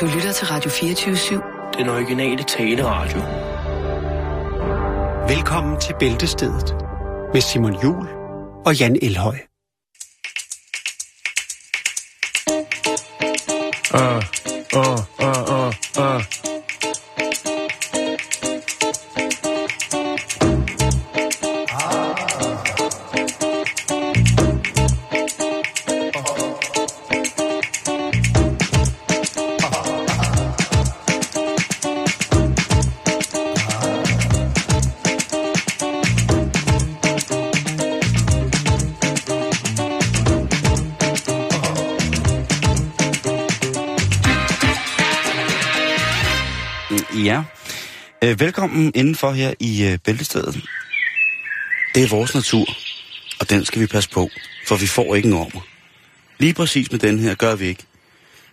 Du lytter til Radio 24-7. Den originale taleradio. Velkommen til Bæltestedet med Simon Jul og Jan Elhøj. Ah, ah, ah, ah, ah. Øh, velkommen indenfor her i øh, Bæltestedet. Det er vores natur, og den skal vi passe på, for vi får ikke en ormer. Lige præcis med den her gør vi ikke.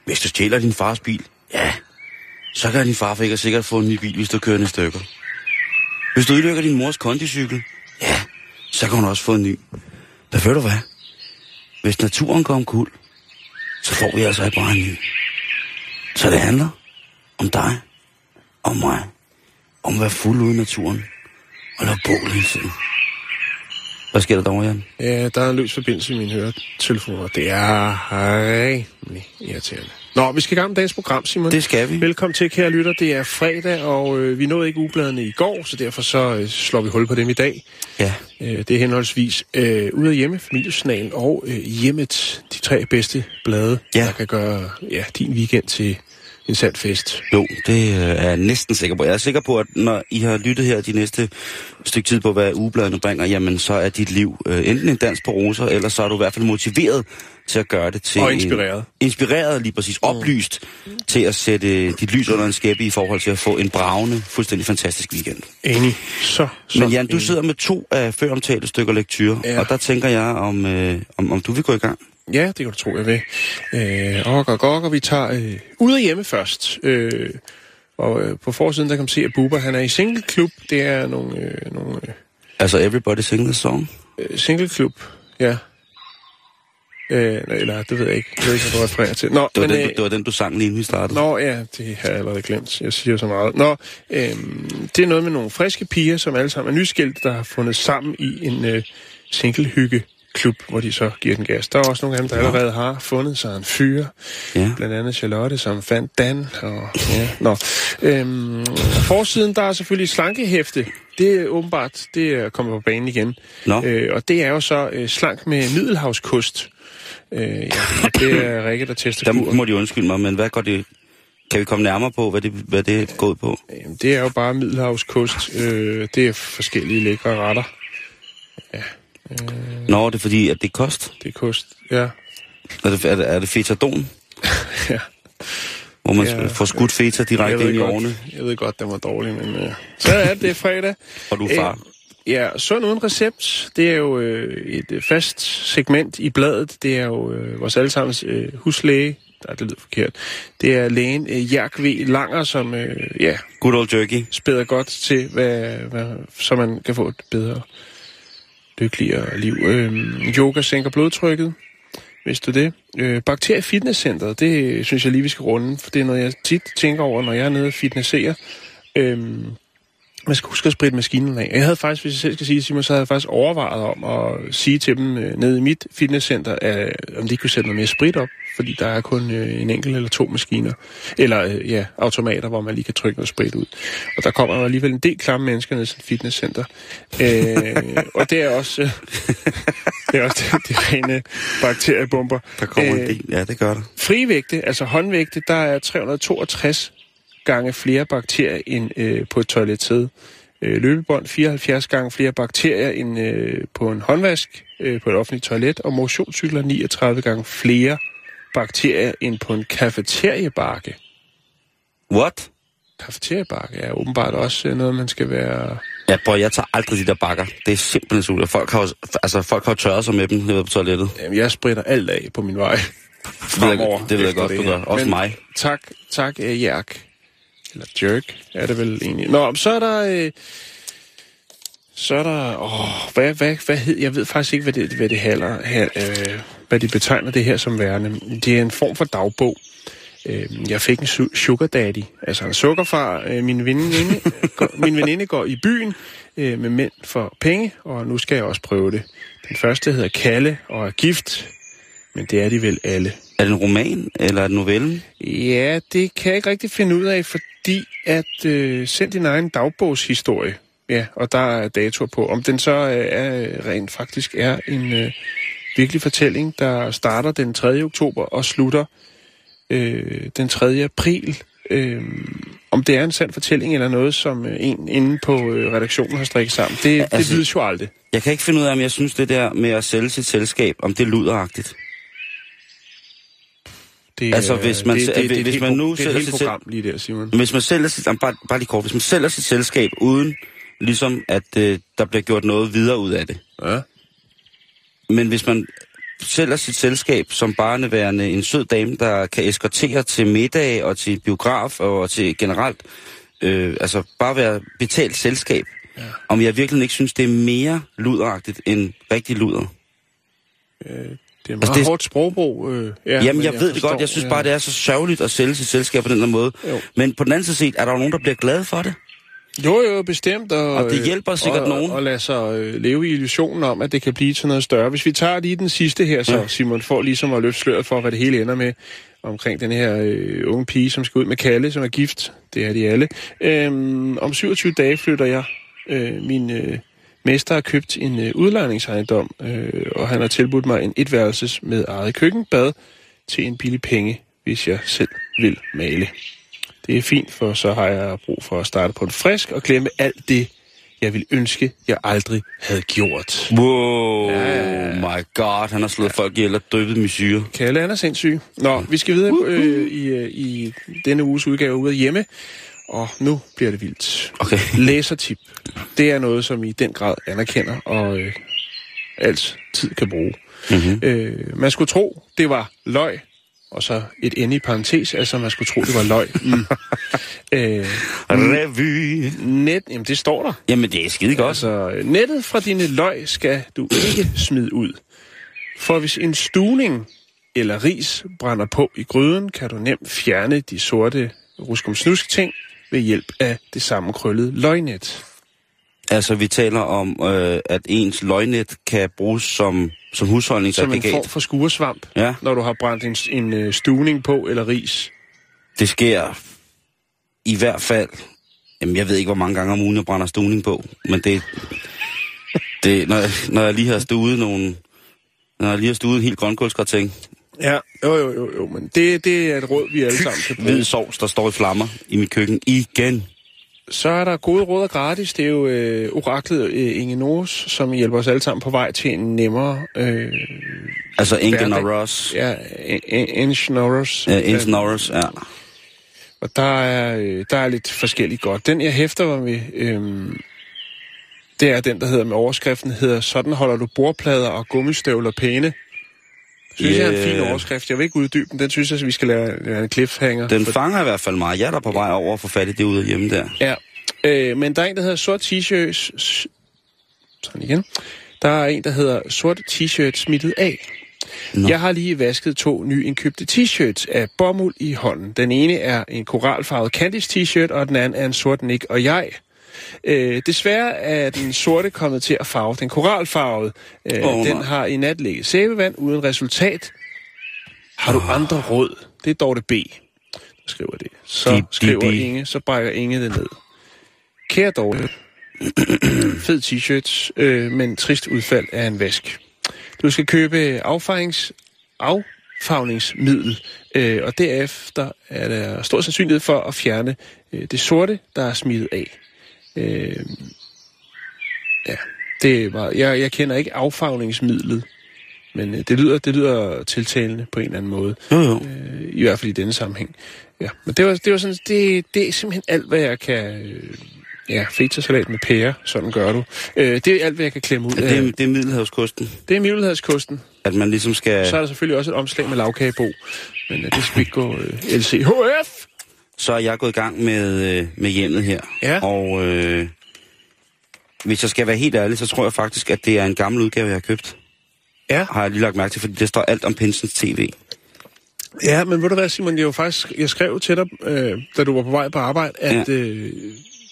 Hvis du stjæler din fars bil, ja, så kan din far ikke sikkert få en ny bil, hvis du kører den i stykker. Hvis du ødelægger din mors kondicykel, ja, så kan hun også få en ny. Da ved du hvad? Hvis naturen går omkuld, så får vi altså ikke bare en ny. Så det handler om dig og mig. Om at være fuld ude i naturen. Og lave bål hele tiden. Hvad sker der derovre, Jan? Ja, der er en løs forbindelse i mine høretelefoner. Det er rimelig irriterende. Nå, vi skal i gang med dagens program, Simon. Det skal vi. Velkommen til, kære lytter. Det er fredag, og øh, vi nåede ikke ugebladene i går, så derfor så øh, slår vi hul på dem i dag. Ja. Øh, det er henholdsvis øh, Ude af Hjemme, Familiesnalen og øh, Hjemmet, de tre bedste blade, Ja. der kan gøre ja, din weekend til en sand fest. Jo, det øh, er jeg næsten sikker på. Jeg er sikker på, at når I har lyttet her de næste stykke tid på, hvad ugebladene bringer, jamen så er dit liv øh, enten en dans på roser, eller så er du i hvert fald motiveret til at gøre det til... Og en- inspireret. inspireret, lige præcis. Oplyst til at sætte dit lys under en skæppe i forhold til at få en bravende, fuldstændig fantastisk weekend. Enig. Så, så Men Jan, du enig. sidder med to af før omtalte stykker lektyr, Ja. og der tænker jeg, om, øh, om, om du vil gå i gang. Ja, det kan du tro, jeg vil. Øh, og, og, og, og vi tager øh, ud af hjemme først. Øh, og øh, på forsiden, der kan man se, at Bubber, han er i singleklub. Det er nogle, øh, nogle Altså, Everybody Sing the Song. øh, singleklub, ja. Øh, eller, det ved jeg ikke. Jeg ved ikke, hvad du refererer til. Nå, Det var, men, den, øh, du, det var den, du sang lige inden vi startede. Nå ja, det har jeg allerede glemt. Jeg siger så meget. Nå, øhm, det er noget med nogle friske piger, som alle sammen er nyskilte, der har fundet sammen i en øh, singlehygge klub, hvor de så giver den gas. Der er også nogle af dem, der allerede har fundet sig en fyr. Ja. Blandt andet Charlotte, som fandt Dan. Og, ja, nå. Øhm, forsiden, der er selvfølgelig slankehæfte. Det er åbenbart, det er kommet på banen igen. Nå. Øh, og det er jo så øh, slank med middelhavskost. Øh, ja, det er Rikke, der tester Der kuren. må de undskylde mig, men hvad går det... Kan vi komme nærmere på, hvad det, hvad det er gået på? Jamen, det er jo bare middelhavskost. Øh, det er forskellige lækre retter. Nå, det er fordi, at det er kost. Det er kost. Ja. Er det, er det, er det fetadon, ja. hvor man Ja. får skudt feta direkte ind i godt, jeg ved godt, den var dårlig, men øh, så er det, det fredag. og du far? Øh, ja, sund uden recept, det er jo øh, et øh, fast segment i bladet. Det er jo øh, vores allesammens øh, huslæge. Nej, det lyder forkert. Det er lægen øh, Jerk V. Langer, som øh, ja, Good old jerky. spæder godt til, hvad, hvad, så man kan få et bedre, lykkeligere liv. Øh, yoga sænker blodtrykket, hvis du det. Øh, bakterie fitnesscenteret, det synes jeg lige, vi skal runde, for det er noget, jeg tit tænker over, når jeg er nede og fitnesserer. Øh, man skal huske at spritte maskinen af. Jeg havde faktisk, hvis jeg selv skal sige Simon, så havde jeg faktisk overvejet om at sige til dem øh, nede i mit fitnesscenter, at, om de kunne sætte noget mere sprit op, fordi der er kun øh, en enkelt eller to maskiner, eller øh, ja, automater, hvor man lige kan trykke noget sprit ud. Og der kommer jo alligevel en del klamme mennesker ned til et fitnesscenter. Øh, og det er også, øh, det er også de, de rene bakteriebomber. Der kommer en Øh, del. Ja, det gør der. Frivægte, altså håndvægte, der er 362 gange flere bakterier end øh, på et toiletsæde. Øh, løbebånd 74 gange flere bakterier end øh, på en håndvask øh, på et offentligt toilet, og motionscykler 39 gange flere bakterier end på en kafeteriebakke. What? Kafeteriebakke er åbenbart også øh, noget, man skal være... Ja, bror, jeg tager aldrig de der bakker. Det er simpelthen sult. Folk har, altså, folk har tørret sig med dem nede på toilettet. Jamen, jeg spritter alt af på min vej. Det ved jeg, fremover det ved jeg godt, du gør. Også Men mig. Tak, tak, uh, Jerk. Eller Jerk, er det vel egentlig. Nå, så er der... Øh, så er der... Åh, hvad, hvad, hvad hed... Jeg ved faktisk ikke, hvad det, hvad det handler... Her, øh, hvad de betegner det her som værende. Det er en form for dagbog. Øh, jeg fik en su- sugar daddy, altså en sukkerfar. Øh, min, veninde, går, min veninde går i byen øh, med mænd for penge, og nu skal jeg også prøve det. Den første hedder Kalle og er gift, men det er de vel alle. Er det en roman, eller er det novellen? Ja, det kan jeg ikke rigtig finde ud af, fordi at øh, send din egen dagbogshistorie. Ja, og der er datoer på. Om den så øh, er, rent faktisk er en øh, virkelig fortælling, der starter den 3. oktober og slutter øh, den 3. april. Øh, om det er en sand fortælling eller noget, som øh, en inde på øh, redaktionen har strikket sammen, det, altså, det vides jo aldrig. Jeg kan ikke finde ud af, om jeg synes det der med at sælge sit selskab, om det er luderagtigt. Det, Altså, hvis man det, det, det, det, et hvis helt man nu det er sig selv- program lige der, Simon. Hvis man sælger sit, jamen, bare, bare lige kort, hvis man sælger sit selskab uden ligesom, at øh, der bliver gjort noget videre ud af det. Ja. Men hvis man sælger sit selskab som barneværende en sød dame, der kan eskortere til middag og til biograf og til generelt, øh, altså bare være betalt selskab, ja. om jeg virkelig ikke synes, det er mere luderagtigt end rigtig luder. Det er meget Altså, altså, det- hårdt sprogbrug. Øh, ja, Jamen, men jeg, ved det godt. Jeg synes ja. bare, det er så sørgeligt at sælge sit selskab på den her måde. Jo. Men på den anden side set, er der jo nogen, der bliver glade for det. Jo, jo, bestemt. Og, Og det hjælper sikkert og, nogen. Og, og lade sig øh, leve i illusionen om, at det kan blive til noget større. Hvis vi tager lige den sidste her, så Ja. Simon får ligesom at løfte sløret for, hvad det hele ender med omkring den her øh, unge pige, som skal ud med Kalle, som er gift. Det er de alle. Øhm, om 27 dage flytter jeg. Øh, min øh, mester har købt en øh, udlejningsejendom, øh, og han har tilbudt mig en etværelses med eget køkkenbad til en billig penge, hvis jeg selv vil male. Det er fint, for så har jeg brug for at starte på en frisk og glemme alt det, jeg vil ønske, jeg aldrig havde gjort. Wow, ja. my god, han har slået ja. folk ihjel og døbet med syre. Kalle, han er sindssyg. Nå, vi skal videre øh, i, øh, i denne uges udgave ude af hjemme, og nu bliver det vildt. Okay. Læsertip. Det er noget, som I den grad anerkender og øh, altid kan bruge. Mm-hmm. Øh, man skulle tro, det var løg, og så et ende i parentes, altså man skulle tro, det var løg. Mm. øh, Revy. net, jamen det står der. Jamen, det er skide godt. Altså, nettet fra dine løg skal du ikke smide ud. For hvis en stuning eller ris brænder på i gryden, kan du nemt fjerne de sorte ruskum snusk ting ved hjælp af det sammenkrøllede løgnet. Altså, vi taler om, øh, at ens løgnet kan bruges som, som Som en husholdningsaggregat. form for skuresvamp, Ja, når du har brændt en, en øh, stuning på eller ris. det sker i hvert fald... Jamen, jeg ved ikke, hvor mange gange om ugen jeg brænder stuning på, men det... det når, jeg, når jeg lige har stuet nogle... Når jeg lige har stuet en helt grønkålsgrateng, Ja, jo, jo, jo, jo, men det, det er et råd, vi alle sammen kan bruge. hvid sovs, der står i flammer i mit køkken igen. Så er der gode råd og gratis. Det er jo øh, oraklet øh, Inge Nors, som hjælper os alle sammen på vej til en nemmere... Øh, Altså Hverdag. Ross. ja, Inge Norris. Ja, Ingen Norris, ja. Og der er, øh, der er lidt forskelligt godt. Den, jeg hæfter mig med, øh, det er den, der hedder med overskriften, hedder Sådan holder du bordplader og gummistøvler pæne. Synes yeah. jeg er en fin overskrift. Jeg vil ikke uddybe den. Den synes jeg, at vi skal lade en cliffhanger. Den fanger i hvert fald meget. Jeg er der på vej over at få fat i det ude af hjemme der. Ja, øh, men der er en, der hedder sort t-shirt... Sådan igen. Der er en, der hedder sort t-shirt smittet af. Nå. Jeg har lige vasket to nyindkøbte t-shirts af bomuld i hånden. Den ene er en koralfarvet Candice t-shirt, og den anden er en sort Nick og jeg. Øh, desværre er den sorte kommet til at farve den koralfarvede. Øh, oh, den har i nat ligget sæbevand uden resultat. Har du andre råd? Det er Dorte B. Der skriver det. Så skriver di. Inge, så brækker Inge det ned. Kære Dorte, fed t-shirt, øh, men trist udfald af en vask. Du skal købe affarings, affagningsmiddel, øh, og derefter er der stor sandsynlighed for at fjerne øh, det sorte, der er smittet af. Øh, ja, det meget, jeg, jeg kender ikke affagningsmidlet, men øh, det, lyder, det lyder tiltalende på en eller anden måde. Jo, jo. Øh, I hvert fald i denne sammenhæng. Ja, men det var, det var sådan, det, det er simpelthen alt, hvad jeg kan... Øh, ja, feta-salat med pære, sådan gør du. Øh, det er alt, hvad jeg kan klemme ud Ja, af. det, er, det er Middelhavskysten. Det er Middelhavskysten. At man ligesom skal... Så er der selvfølgelig også et omslag med lavkagebo. Men øh, det skal vi ikke gå øh, LCHF. Så er jeg gået i gang med, øh, med hjemmet her. Ja. Og øh, hvis jeg skal være helt ærlig, så tror jeg faktisk, at det er en gammel udgave, jeg har købt. Ja. Har jeg lige lagt mærke til, fordi det står alt om Pensens TV. Ja, men ved du hvad, Simon, jeg, var faktisk, jeg skrev til dig, øh, da du var på vej på arbejde, at ja. øh,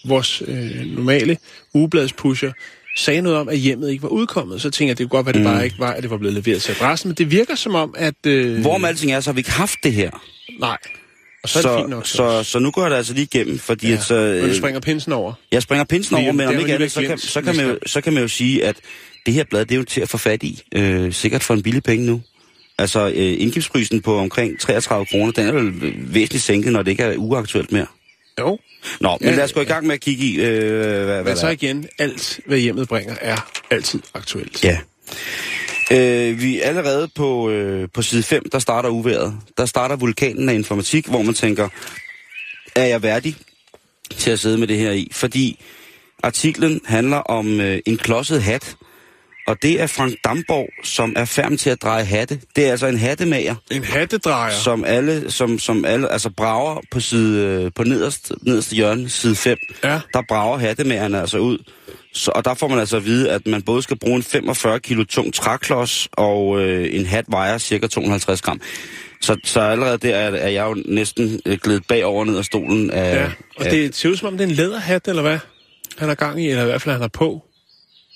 vores øh, normale ugebladspusher sagde noget om, at hjemmet ikke var udkommet. Så tænkte jeg, det kunne godt være, at det mm. bare ikke var, at det var blevet leveret til adressen. Men det virker som om, at... Øh, Hvorom alting er, så har vi ikke haft det her. Nej. Og så, så er det fint nok. Så, så, så nu går det altså lige igennem, fordi... ja. at, så, men du springer pinsen over. Jeg springer pinsen over, men om ikke andet, så kan, så, kan man jo, så kan man jo sige, at det her blad, det er jo til at få fat i. Øh, sikkert for en billig penge nu. Altså, øh, indgiftsprisen på omkring 33 kroner, den er vel væsentligt sænket, når det ikke er uaktuelt mere. Jo. Nå, men Ja, lad os gå i gang med at kigge i, øh, hvad, hvad Men så igen, alt hvad hjemmet bringer, er altid aktuelt. Ja. Øh, vi er allerede på, øh, på side 5, der starter uværet. Der starter vulkanen af informatik, hvor man tænker, er jeg værdig til at sidde med det her i? Fordi artiklen handler om øh, en klodset hat, og det er Frank Damborg, som er færdig til at dreje hatte. Det er altså en hattemager, En hattedrejer. som alle, som, som alle, altså brager på side, øh, på nederst, nederste hjørne, side 5, Ja. der brager hattemagerne altså ud. Så, og der får man altså at vide, at man både skal bruge en 45 kilo tung træklods, og øh, en hat vejer cirka 250 gram. Så, så allerede der er, er jeg jo næsten øh, glædet bagover ned af stolen af... Ja, og af, det ser ud som om, det er en læderhat, eller hvad? Han har gang i, eller i hvert fald han har på.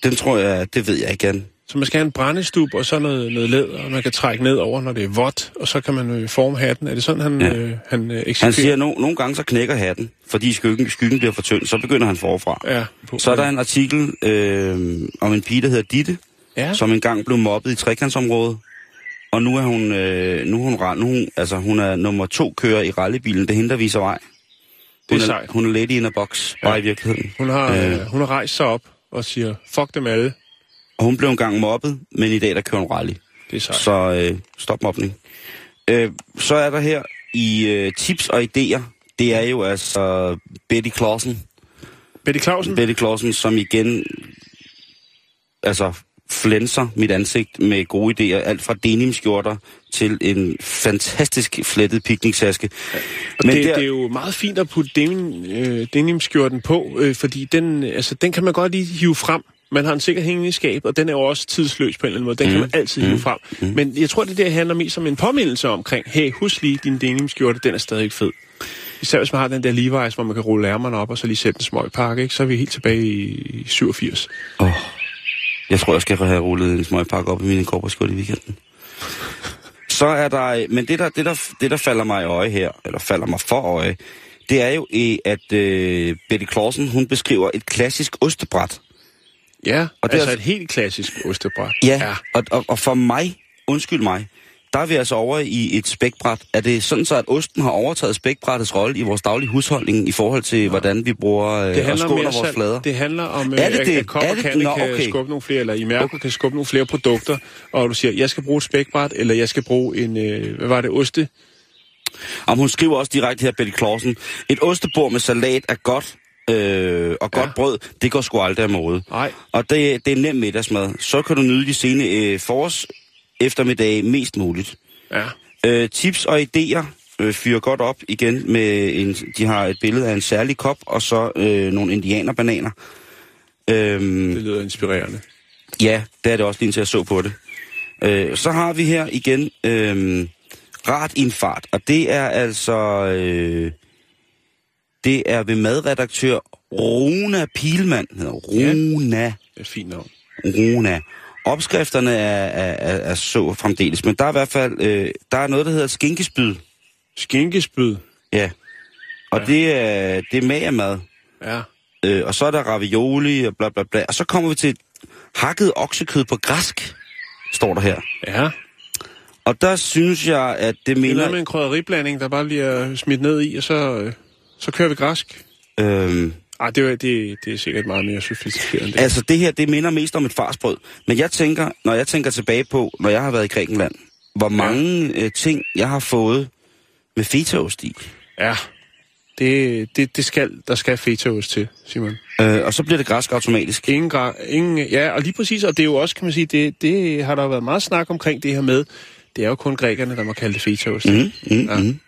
Den tror jeg, det ved jeg ikke, Jan. Så man skal have en brændestub, og så noget, noget læder, og man kan trække ned over, når det er vådt, og så kan man øh, forme hatten. Er det sådan, han, Ja. ja. øh, han øh, Han eksekverer? siger, at no, nogle gange så knækker hatten, fordi skyggen, skyggen bliver for tynd, så begynder han forfra. Ja, på, Så er der en artikel øh, om en pige, der hedder Ditte, ja. som engang blev mobbet i trekantsområdet. Og nu er hun, øh, nu hun, nu, hun, altså, hun er nummer to kører i rallybilen. Det er hende, der viser vej. Hun Det er sejt. hun er lady in a box, bare i virkeligheden. Hun har, Øh. øh. hun har rejst sig op og siger, fuck dem alle. Og hun blev engang mobbet, men i dag der kører hun rally. Det er sejt. Så øh, stop mobning. Øh, så er der her i øh, tips og idéer. Det er jo altså Betty Clausen. Betty Clausen? Betty Clausen, som igen altså flænser mit ansigt med gode idéer. Alt fra denimskjorter til en fantastisk flettet pikniktaske. Og det, der... det er jo meget fint at putte denim, øh, denimskjorten på, øh, fordi den, altså, den kan man godt lige hive frem. Man har en sikkert hængende i skab, og den er jo også tidsløs på en eller anden måde. Den mm. kan man altid hive frem. Mm. Men jeg tror, det der handler mest om en påmindelse omkring, hey, husk lige, din denimskjorte, den er stadig fed. Især hvis man har den der Levi's, hvor man kan rulle ærmerne op og så lige sætte en smøg pakke, ikke? så er vi helt tilbage i 87. Oh, jeg tror, jeg skal have rullet en smøgpakke op i mine korporskjorte i weekenden. Så er der, men det der, det, der, det der falder mig i øje her, eller falder mig for øje, det er jo, at øh, Betty Clausen, hun beskriver et klassisk ostebræt. Ja, Og det det er altså altså- et helt klassisk ostebræt. Ja, ja. Og, og, og for mig, undskyld mig, der er vi altså over i et spækbræt. Er det sådan så, at osten har overtaget spækbrættets rolle i vores daglige husholdning i forhold til, ja. hvordan vi bruger øh, Det og mere vores flader? det handler om, Er det at, det? at Kop og Kande Nå, kan okay. skubbe nogle flere, eller i Mærko kan skubbe nogle flere produkter, og du siger, jeg skal bruge et spækbræt, eller jeg skal bruge en, øh, hvad var det, oste? Om hun skriver også direkte her, Betty Clausen, et ostebord med salat er godt, øh, og godt Ja. brød, det går sgu aldrig af mode. Nej. Og det, det er nem middagsmad. Så kan du nyde de sene øh, forårs eftermiddage mest muligt. Ja. Øh, tips og idéer øh, fyrer godt op igen med en, de har et billede af en særlig kop og så øh, nogle indianerbananer. Øhm, Det lyder inspirerende. ja, det er det også lige til jeg så på det. Øh, så har vi her igen øh, Rat i en fart, og det er altså øh, det er ved madredaktør Runa Pilman. Det er et fint navn. Runa. Opskrifterne er, er, er, er så fremdeles, men der er i hvert fald øh, der er noget, der hedder skinkespyd. Skinkespyd. Ja. Og ja. det er, det er magermad. Ja. Øh, og så er der ravioli og bla bla bla. Og så kommer vi til hakket oksekød på græsk, står der her. Ja. Og der synes jeg, at det Det er med en krydderiblanding, der bare bliver smidt ned i, og så, øh, så kører vi græsk. Øhm, Ej, det, er- det, det er sikkert meget mere sofistikeret end det. altså det her, det minder mest om et farsbrød. Men jeg tænker, når jeg tænker tilbage på, når jeg har været i Grækenland, hvor mange øh, ting, jeg har fået med fetaost i. Ja. Det, det, det skal, der skal fetaost til, Simon. Øh, og så bliver det græsk automatisk. Ingen, gra- ingen, ja, og lige præcis, og det er jo også, kan man sige, det, det har der jo været meget snak omkring det her med, det er jo kun grækerne, der må kalde det fetaost. Mm, mm, Ja. mm.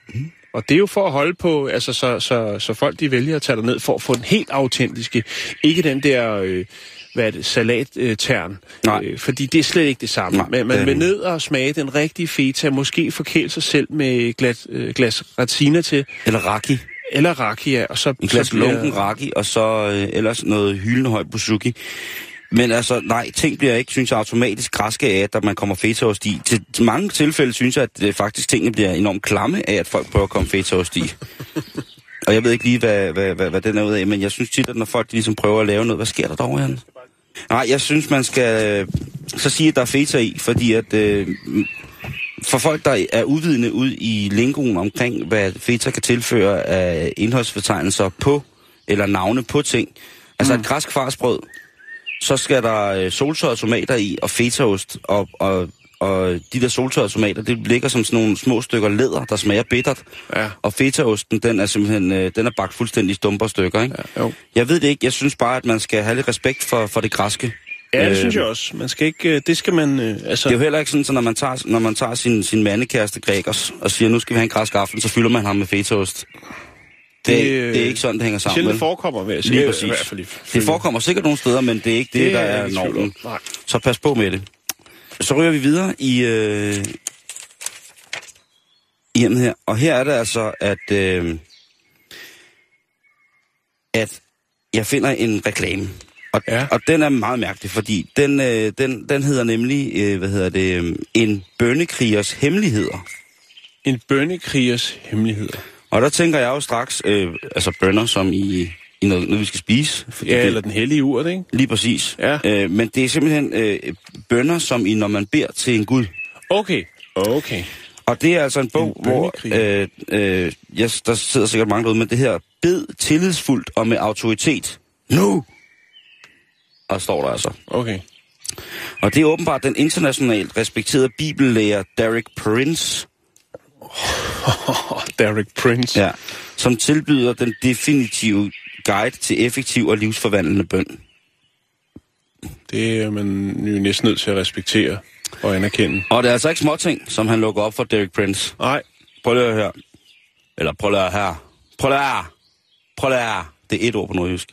Og det er jo for at holde på, altså så, så, så folk de vælger at tage ned for at få den helt autentiske, ikke den der, øh, hvad er det, salattern. Øh, fordi det er slet ikke det samme. Nej, Men man er vil ned og smage den rigtige feta, måske forkæle sig selv med glas, øh, glas razzina til, Eller raki. eller rakia, og så... En glas så bliver- lunken raki, og så øh, ellers noget hyldende høj buzuki. Men altså, nej, ting bliver ikke, synes jeg, automatisk græske af, at man kommer fetaost i. Til, til mange tilfælde synes jeg, at øh, faktisk tingene bliver enormt klamme af, at folk prøver at komme fetaost i. og jeg ved ikke lige, hvad, hvad, hvad, hvad den er ud af, men jeg synes tit, at når folk de ligesom prøver at lave noget, hvad sker der dog, Jan? Nej, jeg synes, man skal øh, så sige, at der er feta i, fordi at øh, for folk, der er uvidende ud i lingoen omkring, hvad feta kan tilføre af indholdsfortegnelser på, eller navne på ting. Altså mm. et græsk farsbrød, så skal der øh, soltørrede tomater i, og fetaost, og, og, og de der soltørrede tomater, det ligger som sådan nogle små stykker læder, der smager bittert. Ja. Og fetaosten, den er simpelthen, øh, den er bagt fuldstændig stumper stykker, ikke? Ja, jo. Jeg ved det ikke, jeg synes bare, at man skal have lidt respekt for, for det græske. Ja, det Øh, synes jeg også. Man skal ikke... øh, Det skal man... øh, Altså, Det er jo heller ikke sådan, så når man tager, når man tager sin, sin mandekæreste Gregers og siger, nu skal vi have en græsk aften, så fylder man ham med fetaost. Det, det, det er ikke sådan, det hænger sammen. Sjældent vel? forekommer, vil jeg sige. Lige I præcis. hvert fald i- Det forekommer sikkert nogle steder, men det er ikke det, Det der er er i normen. Så pas på med det. Så ryger vi videre i, øh, i hjemmet her. Og her er det altså, at, øh, at jeg finder en reklame. Og, Ja. og den er meget mærkelig, fordi den, øh, den, den hedder nemlig, øh, hvad hedder det, øh, en bønnekrigers hemmeligheder. En bønnekrigers hemmeligheder. Og der tænker jeg jo straks, øh, altså bønner som i, i noget, noget, vi skal spise. Fordi Ja, det, eller den hellige urt, ikke? Lige præcis. Ja. Øh, men det er simpelthen øh, bønner, som i, når man beder til en gud. Okay. Okay. Og det er altså en bog, En hvor øh, øh, yes, der sidder sikkert mange derude, men det her bed tillidsfuldt og med autoritet. Nu! Og står der altså. Okay. Og det er åbenbart den internationalt respekterede bibellærer Derek Prince, Derek Prince. ja, som tilbyder den definitive guide til effektiv og livsforvandlende bøn. Det er man jo næsten nødt til at respektere og anerkende. Og det er altså ikke småting, som han lukker op for Derek Prince. Nej. Prøv lige at høre. Eller prøv lige at høre. Prøv lige at høre. Prøv lige at høre. Det er et ord på nordjysk.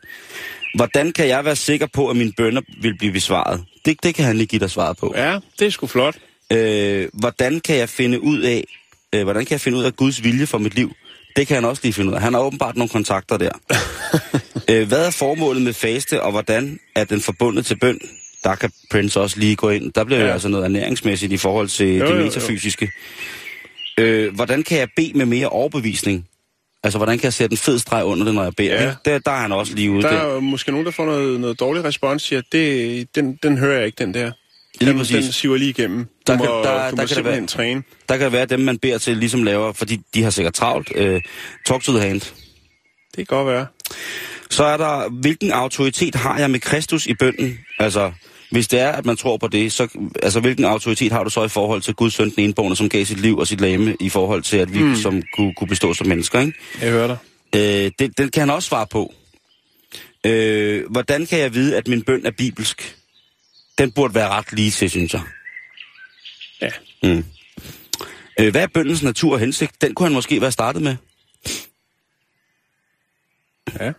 Hvordan kan jeg være sikker på, at mine bønder vil blive besvaret? Det, det kan han lige give dig svaret på. Ja, det er sgu flot. Øh, hvordan kan jeg finde ud af, øh, hvordan kan jeg finde ud af Guds vilje for mit liv? Det kan han også lige finde ud af. Han har åbenbart nogle kontakter der. øh, hvad er formålet med faste, og hvordan er den forbundet til bøn? Der kan Prince også lige gå ind. Der bliver ja. Jo altså noget ernæringsmæssigt i forhold til Jo, det jo, jo. metafysiske. Øh, hvordan kan jeg bede med mere overbevisning? Altså, hvordan kan jeg sætte en fed streg under det, når jeg beder? Ja. Der, der er han også lige ude. Der Der, er jo måske nogen, der får noget, noget dårlig respons, siger, det, den, den hører jeg ikke, den der. Lige præcis. den siver lige igennem. Du Der må, kan- der- du der må kan simpelthen være- træne. der kan være dem, man beder til, ligesom laver, fordi de har sikkert travlt. Øh, talk to the hand. Det kan godt være. Så er der, hvilken autoritet har jeg med Kristus i bønden? Altså, hvis det er, at man tror på det, så altså, hvilken autoritet har du så i forhold til Guds søn, den enbårne, som gav sit liv og sit lame, i forhold til, at vi mm. som kunne, kunne bestå som mennesker, ikke? Jeg hører dig. Øh, det, den kan han også svare på. Øh, hvordan kan jeg vide, at min bøn er bibelsk? Den burde være ret lige til, synes jeg. Ja. Mm. Øh, hvad er bøndens natur og hensigt? Den kunne han måske være startet med. Ja.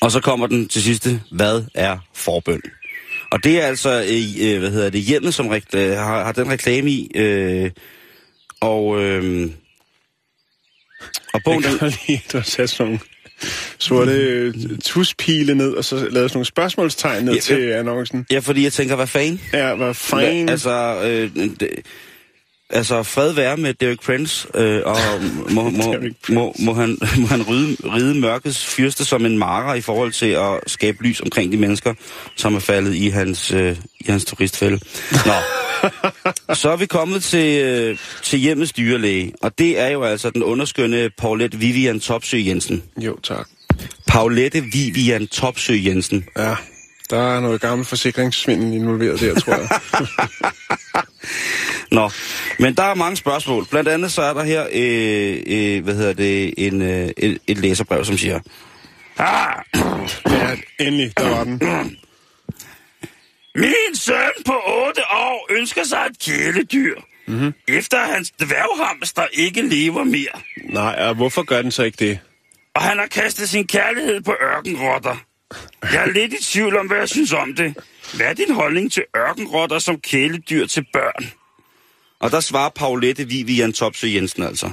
Og så kommer den til sidste, hvad er forbøn? Og det er altså, øh, hvad hedder det, hjemmet, som rekt, øh, har, har den reklame i. Øh, og, øh, og bogen, Jeg kan at du har sat sådan nogle sorte øh, tuspile ned, og så lavet sådan nogle spørgsmålstegn ned Ja, til annoncen. ja, fordi jeg tænker, hvad fanden? Ja, hvad fanden. Altså, øh, det, altså, fred være med Derek Prince, øh, og må, må, må, må, han, må han ride, ride mørkets fyrste som en marer i forhold til at skabe lys omkring de mennesker, som er faldet i hans, øh, i hans turistfælde. Nå, så er vi kommet til, øh, til hjemmets dyrlæge, og det er jo altså den underskønne Paulette Vivian Topsø Jensen. Jo, tak. Paulette Vivian Topsø Jensen. Ja, der er noget gammel forsikringssvindel involveret der, tror jeg. Nå, men der er mange spørgsmål. Blandt andet så er der her, øh, øh, hvad hedder det, en, øh, et, et læserbrev, som siger, ah, ja, endelig, der var den. Min søn på 8 år ønsker sig et kæledyr, mm-hmm. efter at hans dværghamster ikke lever mere. Nej, og hvorfor gør den så ikke det? Og han har kastet sin kærlighed på ørkenrotter. Jeg er lidt i tvivl om, hvad jeg synes om det. Hvad er din holdning til ørkenrotter som kæledyr til børn? Og der svarer Paulette Vivian Topsø Jensen altså.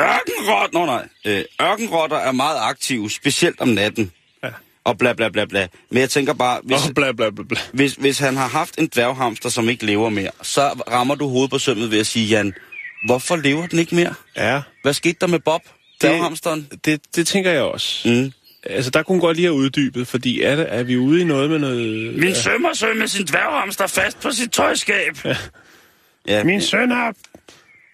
Ørkenrotter, nå nej, øh, ørkenrotter er meget aktive, specielt om natten. Ja. Og bla bla bla bla. Men jeg tænker bare, hvis, Åh, bla, bla, bla, bla. hvis, hvis han har haft en dværghamster, som ikke lever mere, så rammer du hovedet på sømmet ved at sige, Jan, hvorfor lever den ikke mere? Ja, Hvad skete der med Bob, dværghamsteren? det, det tænker jeg også. Mm. Altså, der kunne godt lige have uddybet, fordi er, det, er vi ude i noget med noget... Min søn har søn med sin dværghamster fast på sit tøjskab. Ja. ja. Min søn har,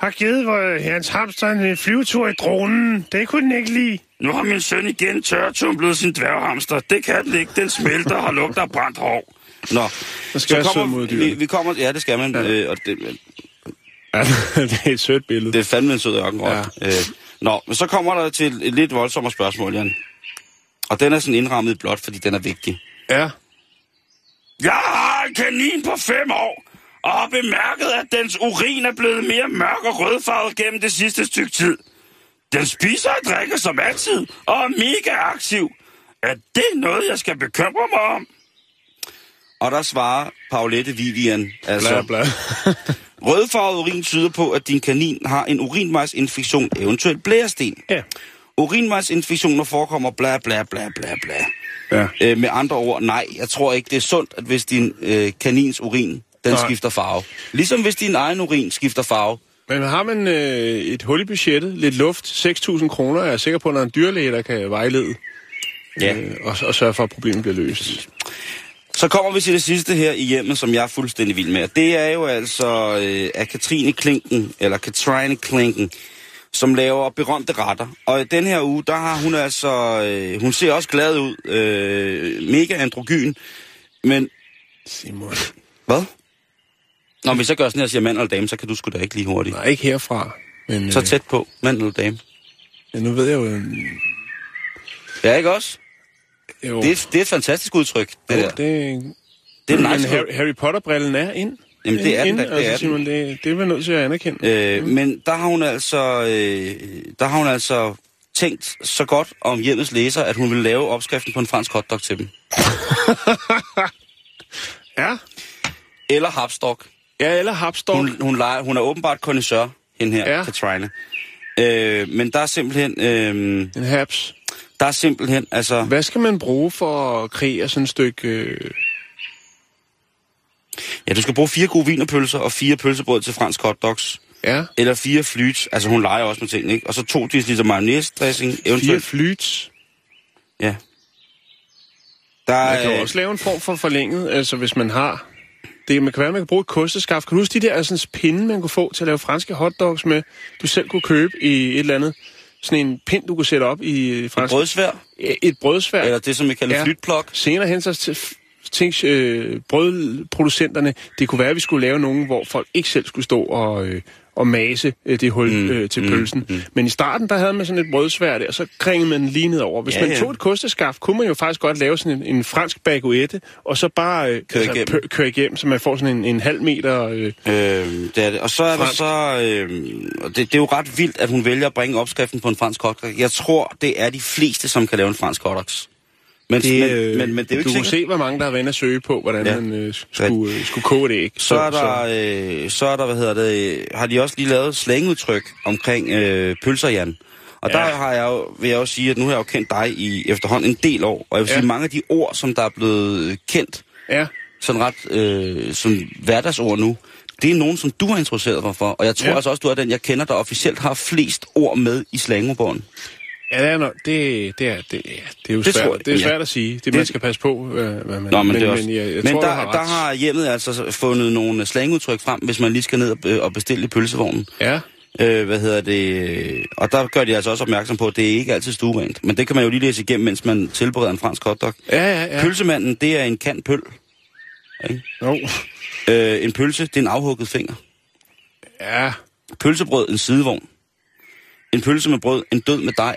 har givet hans hamster en flyvetur i dronen. Det kunne den ikke lide. Nu har min søn igen tørretumblet sin dværghamster. Det kan den ikke. Den smelter og har lugt af brændt hår. Nå, Der skal sød mod vi, vi kommer... Ja, det skal man. Ja. Øh, og det, Ja, det er et sødt billede. det er fandme en sød ørkenrot. Ja. Øh, nå, men så kommer der til et lidt voldsommere spørgsmål, Jan. Og den er sådan indrammet blot, fordi den er vigtig. Ja. Jeg har en kanin på fem år, og har bemærket, at dens urin er blevet mere mørk og rødfarvet gennem det sidste stykke tid. Den spiser og drikker som altid, og er mega aktiv. Er det noget, jeg skal bekymre mig om? Og der svarer Paulette Vivian, altså, Bla, bla. rødfarvet urin tyder på, at din kanin har en urinvejsinfektion, eventuelt blæresten. ja. Urinvejsinfektioner forekommer bla bla bla bla bla. Ja. Øh, med andre ord, nej, jeg tror ikke, det er sundt, at hvis din øh, kanins urin, den Nej. skifter farve. Ligesom hvis din egen urin skifter farve. Men har man øh, et hul i budgettet, lidt luft, 6.000 kroner, er jeg sikker på, at der er en dyrlæge, der kan vejlede Ja. øh, og, og sørge for, at problemet bliver løst. Så kommer vi til det sidste her i hjemmet, som jeg er fuldstændig vild med. Det er jo altså øh, af Katrine Klinken, eller Katrine Klinken, som laver berømte retter. Og den her uge, der har hun altså... Øh, hun ser også glad ud. Øh, mega androgyn. Men... Simon. Hvad? Nå, hvis jeg gør sådan her og siger mand eller dame, så kan du sgu da ikke lige hurtigt. Nej, ikke herfra. Men, Så tæt på, mand eller dame. Øh, nu ved jeg jo... øh, Ja, ikke også? jo Det er, det er et fantastisk udtryk, det jo, der. det, Det er men nice. Harry, Harry Potter-brillen er ind. Jamen, det er den da, det altså, er den. Simon, det, det er vi nødt til at anerkende. Øh, men der har hun altså, øh, der har hun altså tænkt så godt om hjemmets læser, at hun vil lave opskriften på en fransk hotdog til dem. Ja. Eller hapstok. Ja, eller Hapstork. Hun, hun, leger, hun er åbenbart connoisseur, hende her, ja. Katrine. Øh, men der er simpelthen, øh, En haps. der er simpelthen, altså, Hvad skal man bruge for at kreere sådan et stykke... Øh... ja, du skal bruge fire gode vinerpølser og fire pølsebrød til fransk hotdogs. Ja, Eller fire flyts, altså hun leger også med tingene, ikke? Og så to deciliter mayonnaise-dressing, fire eventuelt. flyts. Ja. Der Man kan jo også lave en form for forlænget, altså hvis man har... Det man kan være, man kan bruge et kosteskaft. Kan du huske de der sådan, pinde, man kunne få til at lave franske hotdogs med? Du selv kunne købe i et eller andet... Sådan en pind, du kunne sætte op i fransk... brødsvær, Et brødsvær. eller det, som vi kalder ja. flytplok. Senere hen så til tænk, øh, brødproducenterne, det kunne være, at vi skulle lave nogen, hvor folk ikke selv skulle stå og, øh, og mase øh, det hul Mm, øh, til mm, pølsen. mm. Men i starten, der havde man sådan et brødsvær der, og så kringede man lige ned over. Hvis Ja, man ja. tog et kosteskaft, kunne man jo faktisk godt lave sådan en, en fransk baguette, og så bare øh, Køre igennem. pø- køre igennem, så man får sådan en, en halv meter... Øh, Øh, det er det. Og så er Fransk. der så... Øh, det, det er jo ret vildt, at hun vælger at bringe opskriften på en fransk hotdog. Jeg tror, det er de fleste, som kan lave en fransk hotdogs. Men, det, men, øh, men, men det er jo du ikke kunne sikkert. se, hvor mange der har været og søge på, hvordan Ja. man øh, skulle, øh, skulle koge det, ikke? Så er der, øh, så er der, hvad hedder det, har de også lige lavet slangudtryk omkring øh, pølser, Jan. Og Ja. der har jeg jo, vil jeg også sige, at nu har jeg jo kendt dig i efterhånden en del år, og jeg vil Ja. sige, mange af de ord, som der er blevet kendt, Ja, sådan ret øh, som hverdagsord nu, det er nogen, som du har introduceret mig for. Og jeg tror Ja. altså også, du er den, jeg kender, der officielt har flest ord med i slangordbogen. Ja, det er, no- det, det, er, det, det er jo Det svært, tror jeg, det er ja. svært at sige. Det, Det- man skal passe på, hvad, hvad man... Nå, men, det er også... men, jeg, jeg men tror, der, du har der har hjemmet altså fundet nogle slangudtryk frem, hvis man lige skal ned og, øh, og bestille i pølsevognen. Ja, Øh, hvad hedder det? Og der gør de altså også opmærksom på, at det er ikke altid stuerent. Men det kan man jo lige læse igennem, mens man tilbereder en fransk hotdog. ja, ja. Ja. Pølsemanden, det er en kan pøl. Ikke? Jo. Øh, en pølse, det er en afhugget finger. Ja, Pølsebrød, en sidevogn. En pølse med brød, en død med dej.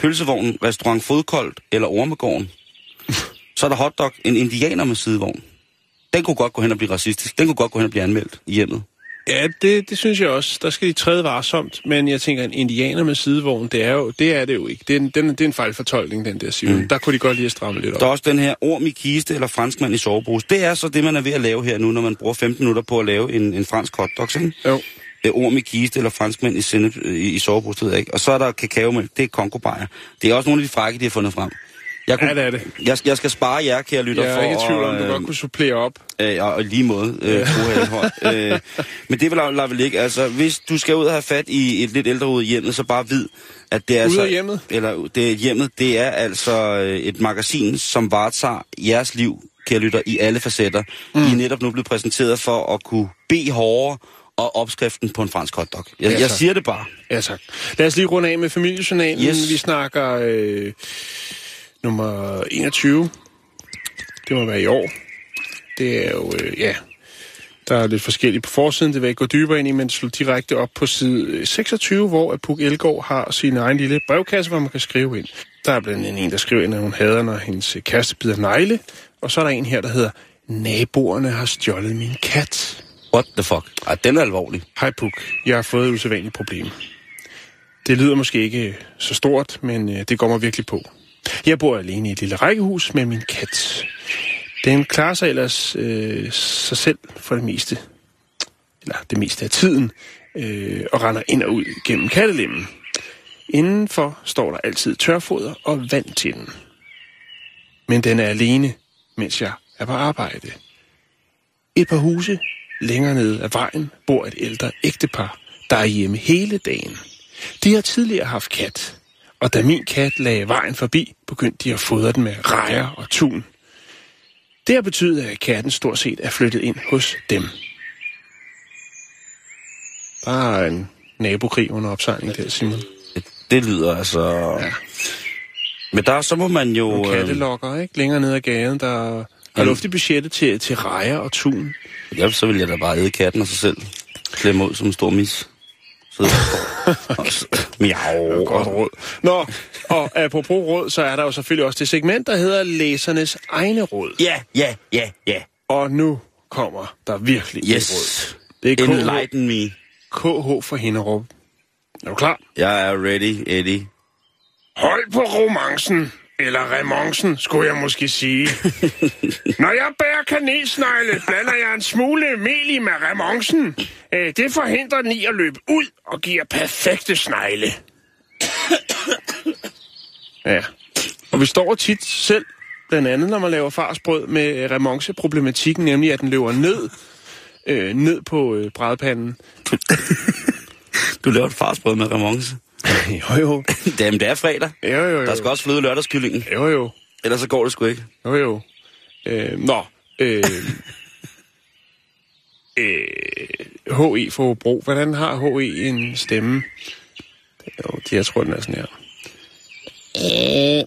Pølsevognen, restaurant Fodkoldt eller Ormegården. Så er der hotdog, en indianer med sidevogn. Den kunne godt gå hen og blive racistisk. Den kunne godt gå hen og blive anmeldt i hjemmet. Ja, det, det synes jeg også. Der skal de træde varsomt, men jeg tænker, en indianer med sidevogn, det er, jo, det er det jo ikke. Det er en, den, det er en fejlfortolkning, den der Simon. Mm. Der kunne de godt lige have strammet lidt op. Der er også den her orm i kiste eller franskmand i sovebrus. Det er så det, man er ved at lave her nu, når man bruger 15 minutter på at lave en, en fransk hotdog, ikke? Jo. Er orm i kiste eller franskmand i, sennep, i, i sovebrus, det ved jeg ikke. Og så er der kakaomælk, det er kongobajer. Det er også nogle af de frække, de har fundet frem. Jeg, Ja, det er det. jeg, jeg skal spare jer, kære lytter, Jeg er for ikke i tvivl om, du øh, godt kunne supplere op. Øh, og, og i lige måde, øh, Hallenhøj. øh, men det vil jeg vel ikke. Altså, hvis du skal ud og have fat i et lidt ældre ud i hjemmet, så bare vid, at det er Ude altså... hjemmet? Eller det er hjemmet, det er altså øh, et magasin, som varetager jeres liv, kære lytter, i alle facetter. Mm. I er netop nu blevet præsenteret for at kunne bede hårdere og opskriften på en fransk hotdog. Jeg, Ja, jeg siger det bare. Ja, tak. Lad os lige runde af med familiejournalen. Yes. Vi snakker øh, nummer 21. Det må være i år. Det er jo, øh, ja, der er lidt forskelligt på forsiden. Det vil jeg ikke gå dybere ind i, men slå direkte op på side 26, hvor at Puk Elgård har sin egen lille brevkasse, hvor man kan skrive ind. Der er blandt andet en, der skriver ind, at hun hader, når hendes kæreste bider negle. Og så er der en her, der hedder, naboerne har stjålet min kat. What the fuck? Ej, den er alvorlig. Hej Puk, jeg har fået et usædvanligt problem. Det lyder måske ikke så stort, men øh, det går mig virkelig på. Jeg bor alene i et lille rækkehus med min kat. Den klarer sig ellers øh, sig selv for det meste, eller det meste af tiden, øh, og render ind og ud gennem kattelemmen. Indenfor står der altid tørfoder og vand til den. Men den er alene, mens jeg er på arbejde. Et par huse længere nede ad vejen bor et ældre ægtepar, der er hjemme hele dagen. De har tidligere haft kat, og da min kat lagde vejen forbi, begyndte de at fodre den med rejer og tun. Det har betydet, at katten stort set er flyttet ind hos dem. Der er en nabokrig under opsejling der, Simon. Det lyder altså... Ja. Men der, så må man jo... Nogle øh, kattelokker, ikke? Længere ned ad gaden, der har luft i budgettet til, til rejer og tun. Ja, så vil jeg da bare æde katten og sig selv. Klemme ud som en stor mis. Så Miau. Godt råd. Nå, og apropos råd, så er der jo selvfølgelig også det segment, der hedder Læsernes egne råd. Ja, ja, ja, ja. Og nu kommer der virkelig et Yes. råd. Det er KH, Enlighten me. KH for Hinderup. Er du klar? Jeg er ready, Eddie. Hold på romancen, eller remoncen, skulle jeg måske sige. Når jeg bærer kanelsnegle, blander jeg en smule mel i med remoncen. Øh, Det forhindrer den i at løbe ud og giver perfekte snegle. Ja, og vi står tit selv, blandt andet når man laver farsbrød med remonce-problematikken, nemlig at den løber ned, øh, ned på øh, brædpanden. Du laver et farsbrød med remonce. Jo jo, Jamen, det er fredag. jo jo, jo. Der skal også fløde lørdagskyllingen. Jo jo, Ellers så går det sgu ikke. Jo, jo. Øh, nå. Øh, øh, H.E. for Hobro. Hvordan har H.E. en stemme? Jo, de, jeg tror, den er sådan her.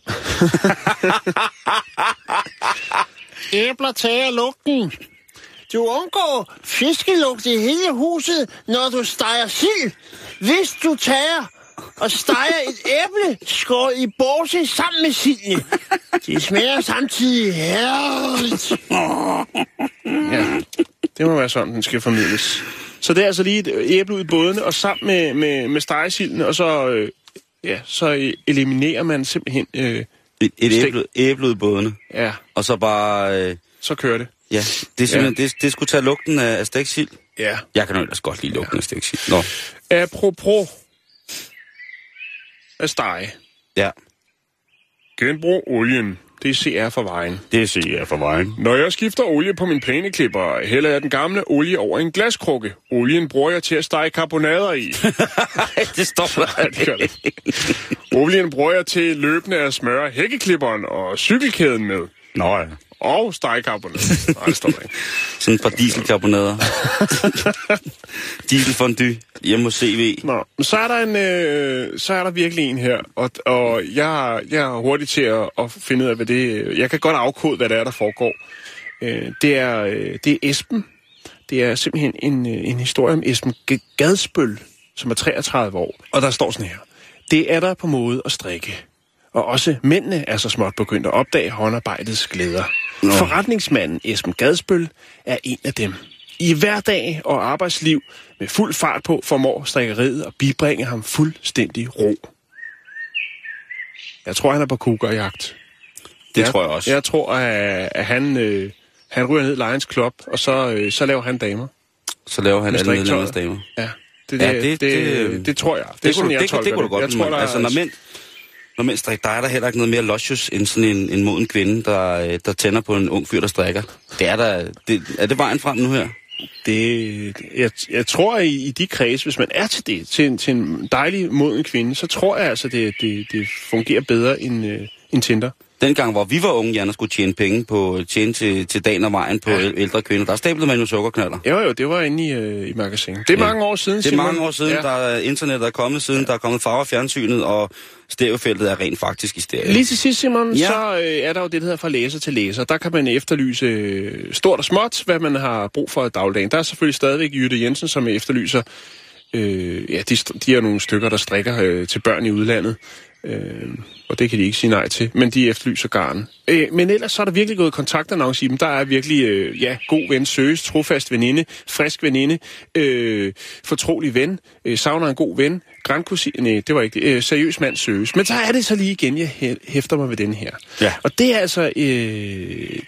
Æbler tager lugten. Du undgår fiskelugt i hele huset, når du steger sild. Hvis du tager og steger et æble skåret i borse sammen med sildene. Det smager samtidig herligt. Ja, det må være sådan, den skal formidles. Så det er altså lige et æble ud i bådene, og sammen med, med, med stegesilden, og så, øh, ja, så eliminerer man simpelthen... Øh, Et, et æble, æble ud i bådene. ja, Og så bare... Øh, så kører det. ja, det, er simpelthen, det, det skulle tage lugten af, af stegt sild. Ja. Jeg kan jo ellers godt lide lugten af stegt sild. Nå, Apropos at stege. ja. Genbrug olien. Det er CR for vejen. Det siger jeg for vejen. Når jeg skifter olie på min plæneklipper, hælder jeg den gamle olie over en glaskrukke. Olien bruger jeg til at stege karbonader i. det står der. det gør det. Olien bruger jeg til løbende at smøre hækkeklipperen og cykelkæden med. Nå ja. Og stege karbonader. Nej, det står der ikke. Sådan et par dieselkarbonader. Dieselfondue hjemme hos CV. Nå, men så er der en, øh, så er der virkelig en her, og, og jeg, jeg er hurtig til at, at finde ud af, hvad det Jeg kan godt afkode, hvad det er, der foregår. Øh, det, er, øh, det er Esben. Det er simpelthen en, øh, en historie om Esben Gadsbøl, som er 33 år. Og der står sådan her. Det er der på måde at strikke. Og også mændene er så småt begyndt at opdage håndarbejdets glæder. Forretningsmanden Esben Gadsbøl er en af dem. I hverdag og arbejdsliv med fuld fart på formår strikkeriet at bibringe ham fuldstændig ro. Jeg tror, han er på kugerjagt. Det tror jeg også. Jeg tror, at, at han, øh, han ryger ned i Lions Club, og så, øh, så laver han damer. Så laver han alle medlemmers damer. Ja, det, Ja, det, det- det, det, det- det tror jeg. Det, Det, er sådan, kunne, jeg det, det, tolker det kunne du godt Jeg tror, der altså, når mænd, når mænd strikker, der er der heller ikke noget mere losjus end sådan en, en moden kvinde, der, øh, der tænder på en ung fyr, der strikker. Det er der, det, er det vejen frem nu her? Det, jeg, jeg tror, at i, i de kreds, hvis man er til det, til, en- til en dejlig moden kvinde, så tror jeg altså, det, det, det fungerer bedre end, øh, end Tinder. Dengang, hvor vi var unge, Jan, og skulle tjene penge på, tjene til, til dagen og vejen på ja. ældre kvinder, der stablede man jo sukkerknaller. Jo, jo, det var inde i, øh, i magasinet. Det er Ja. mange år siden, Det er Simon. mange år siden, ja. der er internet er kommet siden, ja. der er kommet farver fjernsynet, og stereofeltet er rent faktisk i stereo. Lige til sidst, Simon, Ja. så øh, er der jo det, der hedder fra læser til læser. Der kan man efterlyse øh, stort og småt, hvad man har brug for i dagligdagen. Der er selvfølgelig stadigvæk Jytte Jensen, som efterlyser... Øh, ja, de, de er nogle stykker, der strikker øh, til børn i udlandet. Øh, og det kan de ikke sige nej til, men de efterlyser garn. Øh, men ellers så er der virkelig gået kontaktannonce i dem. Der er virkelig, øh, ja, god ven, søges, trofast veninde, frisk veninde, øh, fortrolig ven, øh, savner en god ven, grandkusine, nej, det var ikke det, øh, seriøs mand søges. Men så er det så lige igen, jeg hæ- hæfter mig ved den her. Ja. Og det er altså, øh,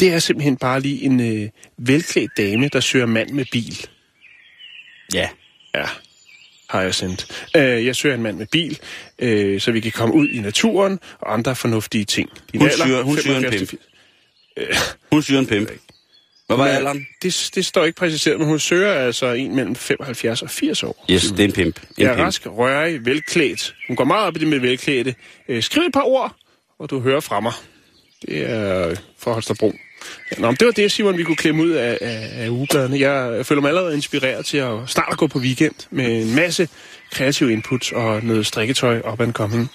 det er simpelthen bare lige en øh, velklædt dame, der søger mand med bil. Ja. Ja, har jeg sendt. Øh, jeg søger en mand med bil, øh, så vi kan komme ud i naturen og andre fornuftige ting. Din Hun søger- hun søger en 75 pimp. Hun syrer en pimp. Hvad var alderen? Det, det står ikke præciseret, men hun søger altså en mellem 75 og 80 år. Yes, det er en pimp. En Jeg er pimp. rask, rørig, velklædt. Hun går meget op i det med velklædte. Øh, skriv et par ord, og du hører fra mig. Det er for Holstebro. Ja, nå, men det var det, Simon, vi kunne klemme ud af, af, af ugebladene. Jeg føler mig allerede inspireret til at snart at gå på weekend med en masse kreative inputs og noget strikketøj op and coming.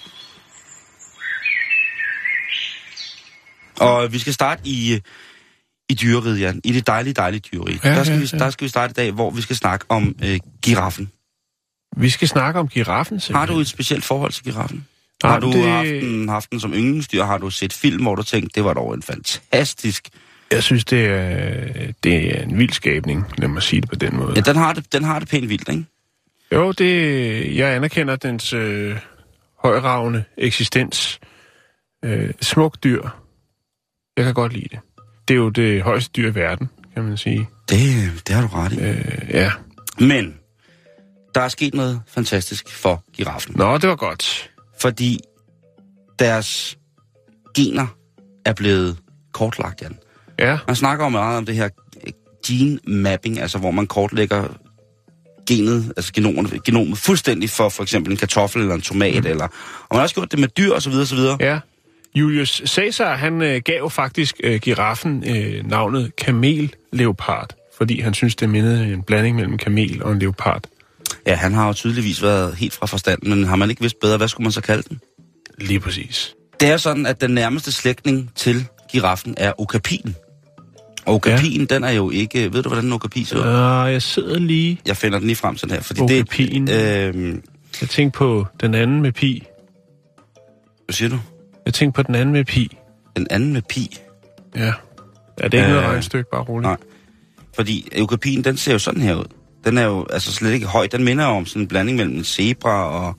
Og vi skal starte i, i dyreriget, Jan. I det dejlige, dejlige dyrerige. Ja, der, skal ja, vi, ja. der skal vi starte i dag, hvor vi skal snakke om øh, giraffen. Vi skal snakke om giraffen, Har du et specielt forhold til giraffen? Har du det- haft, den, haft den som yndlingsdyr? Har du set film, hvor du tænkte, det var dog en fantastisk... Jeg synes, det er, det er en vild skabning, lad mig sige det på den måde. Ja, den har det, den har det pænt vildt, ikke? Jo, det, jeg anerkender dens øh, højravende eksistens. Øh, smukt dyr. Jeg kan godt lide det. Det er jo det højeste dyr i verden, kan man sige. Det, det har du ret i. Øh, ja. Men der er sket noget fantastisk for giraffen. Nå, det var godt. Fordi deres gener er blevet kortlagt, Jan. Ja, Man snakker jo meget om det her gene mapping, altså hvor man kortlægger genet, altså genomet, genomet fuldstændig for for eksempel en kartoffel eller en tomat, mm. eller, og man har også gjort det med dyr og så videre, og så videre. ja. Julius Caesar, han øh, gav faktisk øh, giraffen øh, navnet kamelleopard, fordi han synes, det mindede en blanding mellem kamel og en leopard. Ja, han har jo tydeligvis været helt fra forstand, men har man ikke vidst bedre, hvad skulle man så kalde den? Lige præcis. Det er sådan, at den nærmeste slægtning til giraffen er okapien. Og okapien, ja. den er jo ikke... Ved du, hvordan en okapi ser ud? Uh, jeg sidder lige... Jeg finder den lige frem sådan her, fordi Okapien. det... Øh, Jeg tænkte på den anden med pi. hvad siger du? Jeg tænkte på den anden med pi. Den anden med pi. Ja. Ja, det er ikke Øh, noget bare roligt. nej. Fordi okapien, den ser jo sådan her ud. Den er jo altså slet ikke høj. Den minder om sådan en blanding mellem en zebra og,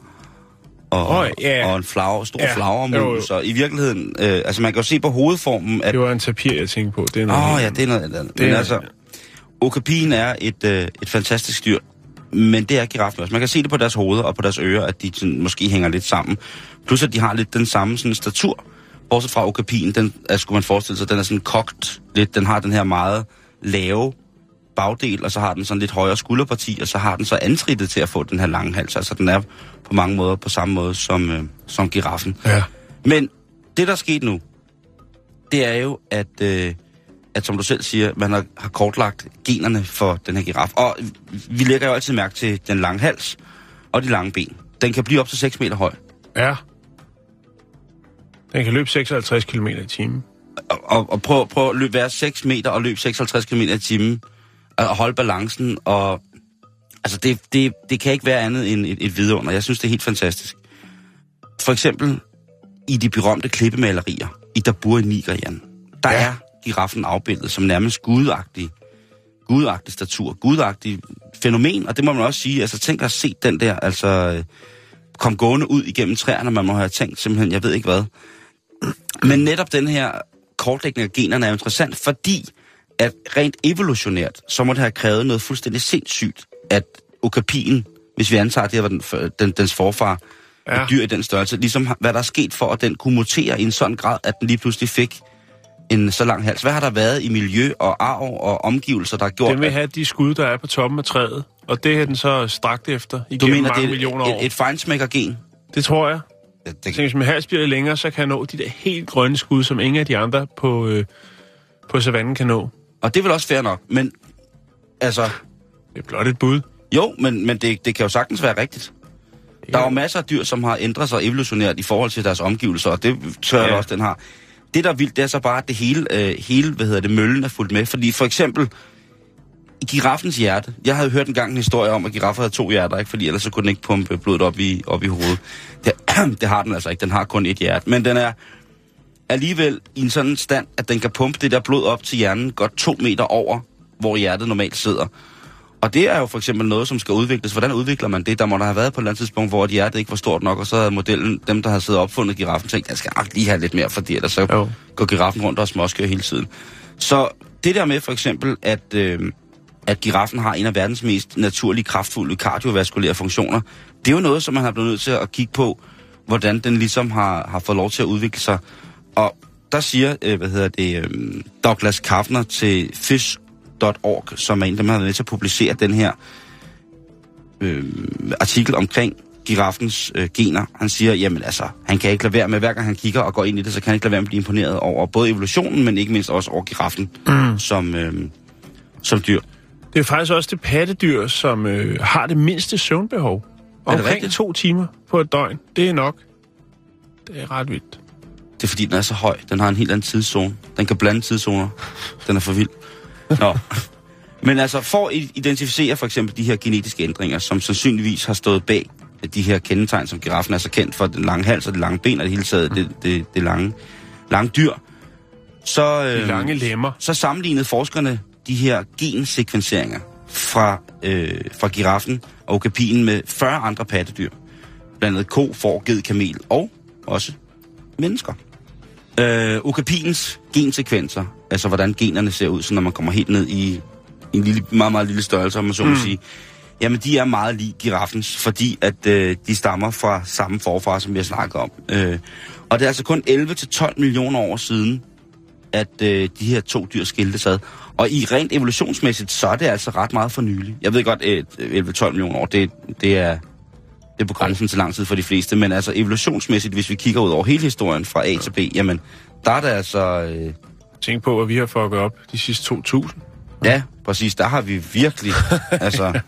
og, Åh, ja. og en flager, stor Ja, flagermus. Så i virkeligheden, øh, altså man kan jo se på hovedformen, at... Det var en tapir, jeg tænkte på. Det er noget Åh oh, ja, det er noget andet. Det Men er- altså, okapien er et, øh, et fantastisk dyr. Men det er giraffen også. Man kan se det på deres hoveder og på deres ører, at de sådan, måske hænger lidt sammen. Plus at de har lidt den samme sådan, statur. Bortset fra okapien, den er, skulle man forestille sig, den er sådan kogt lidt. Den har den her meget lave bagdel, og så har den sådan lidt højere skulderparti, og så har den så antrittet til at få den her lange hals. Altså den er på mange måder på samme måde som, øh, som giraffen. Ja. Men det, der er sket nu, det er jo, at, øh, at som du selv siger, man har, har kortlagt generne for den her giraf. Og vi lægger jo altid mærke til den lange hals og de lange ben. Den kan blive op til 6 meter høj. Ja. Den kan løbe 56 km i timen. Og, og, og prøv, prøv at løbe, være 6 meter og løbe 56 km i timen. Og holde balancen. Og, altså, det, det, det kan ikke være andet end et, et vidunder. Jeg synes, det er helt fantastisk. For eksempel i de berømte klippemalerier i Dabur i Niger, Jan. Der Ja. er giraffen afbildet som nærmest gudagtig, gudagtig statur, gudagtig fænomen, og det må man også sige, altså tænk at se den der, altså kom gående ud igennem træerne, man må have tænkt simpelthen, jeg ved ikke hvad. Men netop den her kortlægning af generne er interessant, fordi at rent evolutionært, så må det have krævet noget fuldstændig sindssygt, at okapien, hvis vi antager, at det var den, den, dens forfar, ja. et dyr i den størrelse, ligesom hvad der er sket for, at den kunne mutere i en sådan grad, at den lige pludselig fik en så lang hals. Hvad har der været i miljø og arv og omgivelser, der har gjort... Den vil have de skud, der er på toppen af træet, og det er den så strakt efter du mener, mange det er millioner et, år. et, et fejnsmækkergen? Det tror jeg. Det, Så det, hvis min hals bliver længere, så kan jeg nå de der helt grønne skud, som ingen af de andre på, øh, på savannen kan nå. Og det er vel også fair nok, men altså... Det er blot et bud. Jo, men, men det, det kan jo sagtens være rigtigt. Der er jo masser af dyr, som har ændret sig evolutionært i forhold til deres omgivelser, og det jeg Ja. ja. også, den har. Det, der er vildt, det er så bare, at det hele, øh, hele hvad hedder det, møllen er fuldt med. Fordi for eksempel, i giraffens hjerte, jeg havde hørt engang en historie om, at giraffer havde to hjerter, ikke? fordi ellers så kunne den ikke pumpe blodet op i, op i hovedet. Det, det har den altså ikke, den har kun et hjerte. Men den er alligevel i en sådan stand, at den kan pumpe det der blod op til hjernen godt to meter over, hvor hjertet normalt sidder. Og det er jo for eksempel noget, som skal udvikles. Hvordan udvikler man det? Der må der have været på et eller andet tidspunkt, hvor et hjerte ikke var stort nok, og så havde modellen, dem der havde siddet og opfundet giraffen, tænkt, jeg skal nok lige have lidt mere, fordi ellers så Jo. går giraffen rundt og småskør hele tiden. Så det der med for eksempel, at, øh, at giraffen har en af verdens mest naturlige, kraftfulde kardiovaskulære funktioner, det er jo noget, som man har blevet nødt til at kigge på, hvordan den ligesom har, har fået lov til at udvikle sig. Og der siger, øh, hvad hedder det, øh, Douglas Kaffner til fish.org, som er en, der har været med til at publicere den her øh, artikel omkring giraffens øh, gener. Han siger, jamen altså, han kan ikke lade være med, hver gang han kigger og går ind i det, så kan han ikke lade være med at blive imponeret over både evolutionen, men ikke mindst også over giraffen mm. som, øh, som dyr. Det er faktisk også det pattedyr, som øh, har det mindste søvnbehov. Omkring to timer på et døgn. Det er nok. Det er ret vildt. Det er fordi, den er så høj. Den har en helt anden tidszone. Den kan blande tidszoner. Den er for vild. Nå. Men altså, for at identificere for eksempel de her genetiske ændringer, som sandsynligvis har stået bag de her kendetegn, som giraffen er så kendt for, den lange hals og det lange ben, og det hele taget det, det, det lange, lange dyr, så, De øh, lange lemmer. så sammenlignede forskerne de her gensekvenseringer fra, øh, fra giraffen og okapien med 40 andre pattedyr. Blandt andet ko, får, ged, kamel og også mennesker. Øh, okapiens gensekvenser, altså hvordan generne ser ud, så når man kommer helt ned i en lille, meget, meget lille størrelse, om man så må sige, jamen de er meget lige giraffens, fordi at øh, de stammer fra samme forfar, som vi har snakket om. Øh, og det er altså kun 11-12 millioner år siden, at øh, de her to dyr skilte sig. Og i rent evolutionsmæssigt, så er det altså ret meget for nylig. Jeg ved godt, at 11-12 millioner år, det, det, er, det er på grænsen til lang tid for de fleste, men altså evolutionsmæssigt, hvis vi kigger ud over hele historien fra A til B, jamen, der er det altså... Øh, Tænk på, at vi har fucket op de sidste 2.000. ja, præcis, der har vi virkelig... altså,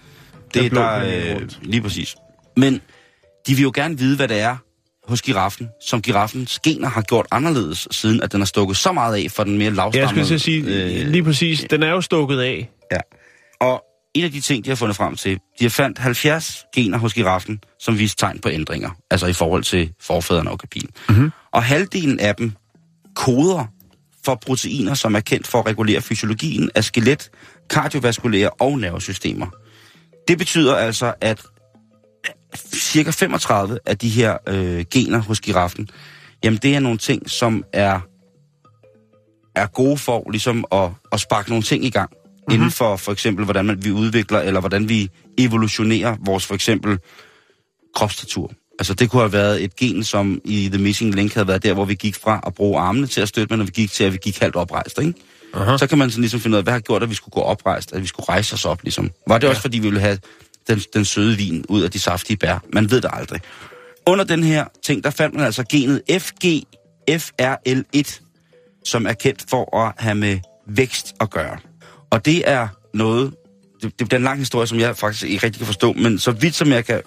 det er der... Øh, lige præcis. Men de vil jo gerne vide, hvad det er hos giraffen, som giraffens gener har gjort anderledes, siden at den har stukket så meget af for den mere Ja, lavstammede... jeg skulle sige, øh, lige præcis, den er jo stukket af. Ja. Og en af de ting, de har fundet frem til, de har fandt 70 gener hos giraffen, som viste tegn på ændringer, altså i forhold til forfædrene og okapien. Mm-hmm. Og halvdelen af dem koder for proteiner, som er kendt for at regulere fysiologien af skelet, kardiovaskulære og nervesystemer. Det betyder altså, at cirka 35 af de her øh, gener hos giraffen, jamen det er nogle ting, som er, er gode for ligesom at, at sparke nogle ting i gang. Mm-hmm. Inden for for eksempel, hvordan man, vi udvikler, eller hvordan vi evolutionerer vores for eksempel kropsstatur. Altså det kunne have været et gen, som i The Missing Link havde været der, hvor vi gik fra at bruge armene til at støtte, men når vi gik til, at vi gik halvt oprejst, ikke? Aha. Så kan man sådan ligesom finde ud af, hvad har gjort, at vi skulle gå oprejst, at vi skulle rejse os op, ligesom. Var det ja. også, fordi vi ville have den, den søde vin ud af de saftige bær? Man ved det aldrig. Under den her ting, der fandt man altså genet FGFRL1, som er kendt for at have med vækst at gøre. Og det er noget, det, det bliver en lang historie, som jeg faktisk ikke rigtig kan forstå, men så vidt som jeg kan,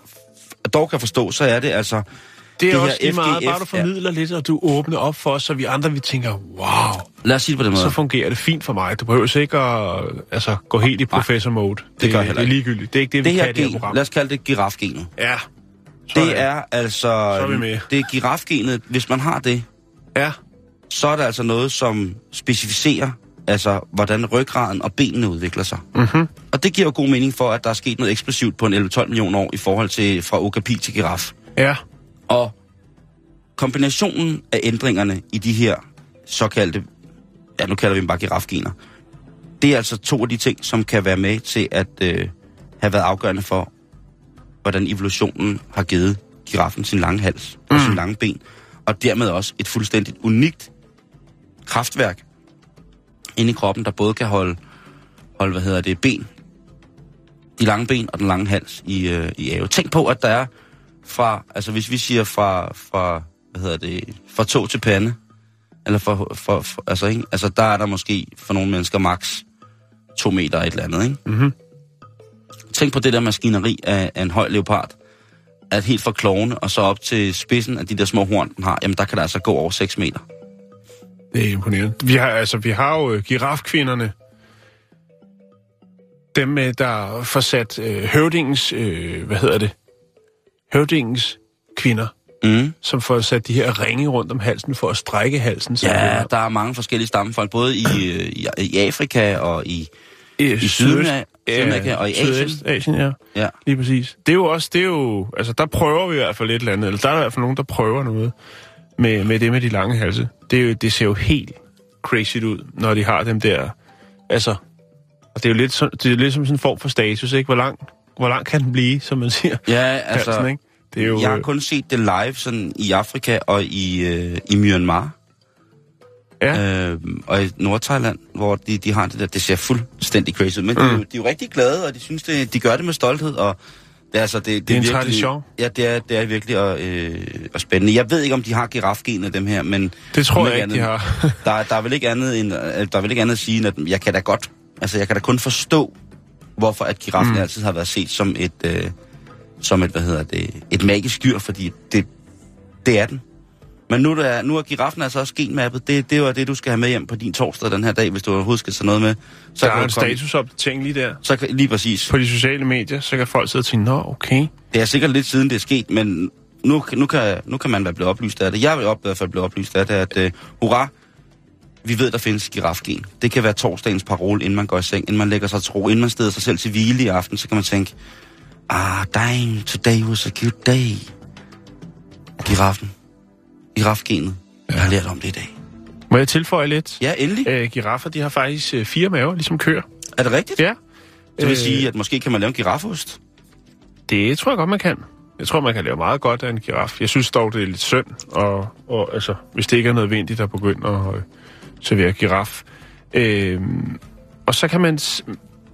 dog kan forstå, så er det altså... Det er det også lige meget, bare du formidler lidt, og du åbner op for os, så vi andre vi tænker, wow, Lad os sige det på den måde. så fungerer det fint for mig. Du behøver ikke at altså, gå helt i professor-mode. Det, gør jeg heller det er ikke. ligegyldigt. Det er ikke det, det vi her kan i det her gen, program. lad os kalde det girafgenet. Ja. Sådan. Det er altså... er vi med. Det er girafgenet. Hvis man har det, Ja. så er det altså noget, som specificerer altså hvordan ryggraden og benene udvikler sig. Mm-hmm. Og det giver jo god mening for, at der er sket noget eksplosivt på en 11-12 millioner år i forhold til fra okapi til giraf. Ja. Og kombinationen af ændringerne i de her såkaldte, ja nu kalder vi dem bare girafgener, det er altså to af de ting, som kan være med til at øh, have været afgørende for, hvordan evolutionen har givet giraffen sin lange hals og Mm. sin lange ben, og dermed også et fuldstændigt unikt kraftværk inde i kroppen, der både kan holde, holde hvad hedder det, ben, de lange ben og den lange hals i, øh, i ave. Tænk på, at der er fra, altså hvis vi siger fra, fra hvad hedder det, fra tog til pande, eller for, for, for altså, ikke? altså der er der måske for nogle mennesker maks to meter et eller andet, ikke? Mm-hmm. Tænk på det der maskineri af, af en høj leopard, at helt fra klovene og så op til spidsen af de der små horn, den har, jamen der kan der altså gå over 6 meter. Det er imponerende. Vi har, altså, vi har jo øh, girafkvinderne. Dem, med, der får sat øh, høvdingens, øh, hvad hedder det? Høvdingens kvinder, Mm. som får sat de her ringe rundt om halsen for at strække halsen. Ja, der er mange forskellige stammefolk, både i, øh, i, i Afrika og i, i, i Sydamerika, Sydamerika og i Asien. Sydøstasien, ja. Ja. Lige præcis. Det er jo også, det er jo, altså der prøver vi i hvert fald lidt eller andet, eller der er i hvert fald nogen, der prøver noget med, med det med de lange halse. Det, er jo, det ser jo helt crazy ud, når de har dem der, altså, og det er jo lidt, så, det er lidt som sådan en form for status, ikke? Hvor lang, hvor lang kan den blive, som man siger? Ja, Altså, altså, halsen, ikke? Det er jo, jeg har øh, kun set det live sådan i Afrika og i, øh, i Myanmar. Ja. Øh, og i Nordthailand, hvor de, de har det der, det ser fuldstændig crazy ud. Men mm. de, er jo- de er jo rigtig glade, og de synes, det, de gør det med stolthed, og altså, det, det, Det er en virkelig, tradition. Ja, det er, det er virkelig og, øh, og spændende. Jeg ved ikke, om de har girafgener, dem her, men... det tror jeg ikke, de andet- har. der, der, er vel ikke andet end, øh, der er vel ikke andet at sige, end at jeg kan da godt, altså jeg kan da kun forstå, hvorfor at giraffen mm. altid har været set som et, øh, som et, hvad hedder det, et magisk dyr, fordi det, det er den. Men nu, der, nu er giraffen altså også genmappet. Det, det var det, du skal have med hjem på din torsdag den her dag, hvis du overhovedet skal tage noget med. Så Der er en statusopdatering lige der. Så kan, lige præcis. På de sociale medier, så kan folk sidde og tænke, nå, okay. Det er sikkert lidt siden, det er sket, men nu, nu, kan, nu kan man være blevet oplyst af det. Jeg vil op, i hvert fald blive oplyst af det, at uh, hurra, vi ved, der findes girafgen. Det kan være torsdagens parole, inden man går i seng, inden man lægger sig til ro, inden man steder sig selv til hvile i aften, så kan man tænke, ah, dang, today was a cute day. Giraffen. Girafgenet. Jeg har lært om det i dag. Må jeg tilføje lidt? Ja, endelig. Øh, giraffer, de har faktisk øh, fire maver, ligesom køer. Er det rigtigt? Ja. Det vil Øh, sige, at måske kan man lave en girafost. Det tror jeg godt, man kan. Jeg tror, man kan lave meget godt af en giraf. Jeg synes dog, det er lidt synd, og, og altså, hvis det ikke er nødvendigt at begynde at øh, servere giraf. Øhm, og så kan man,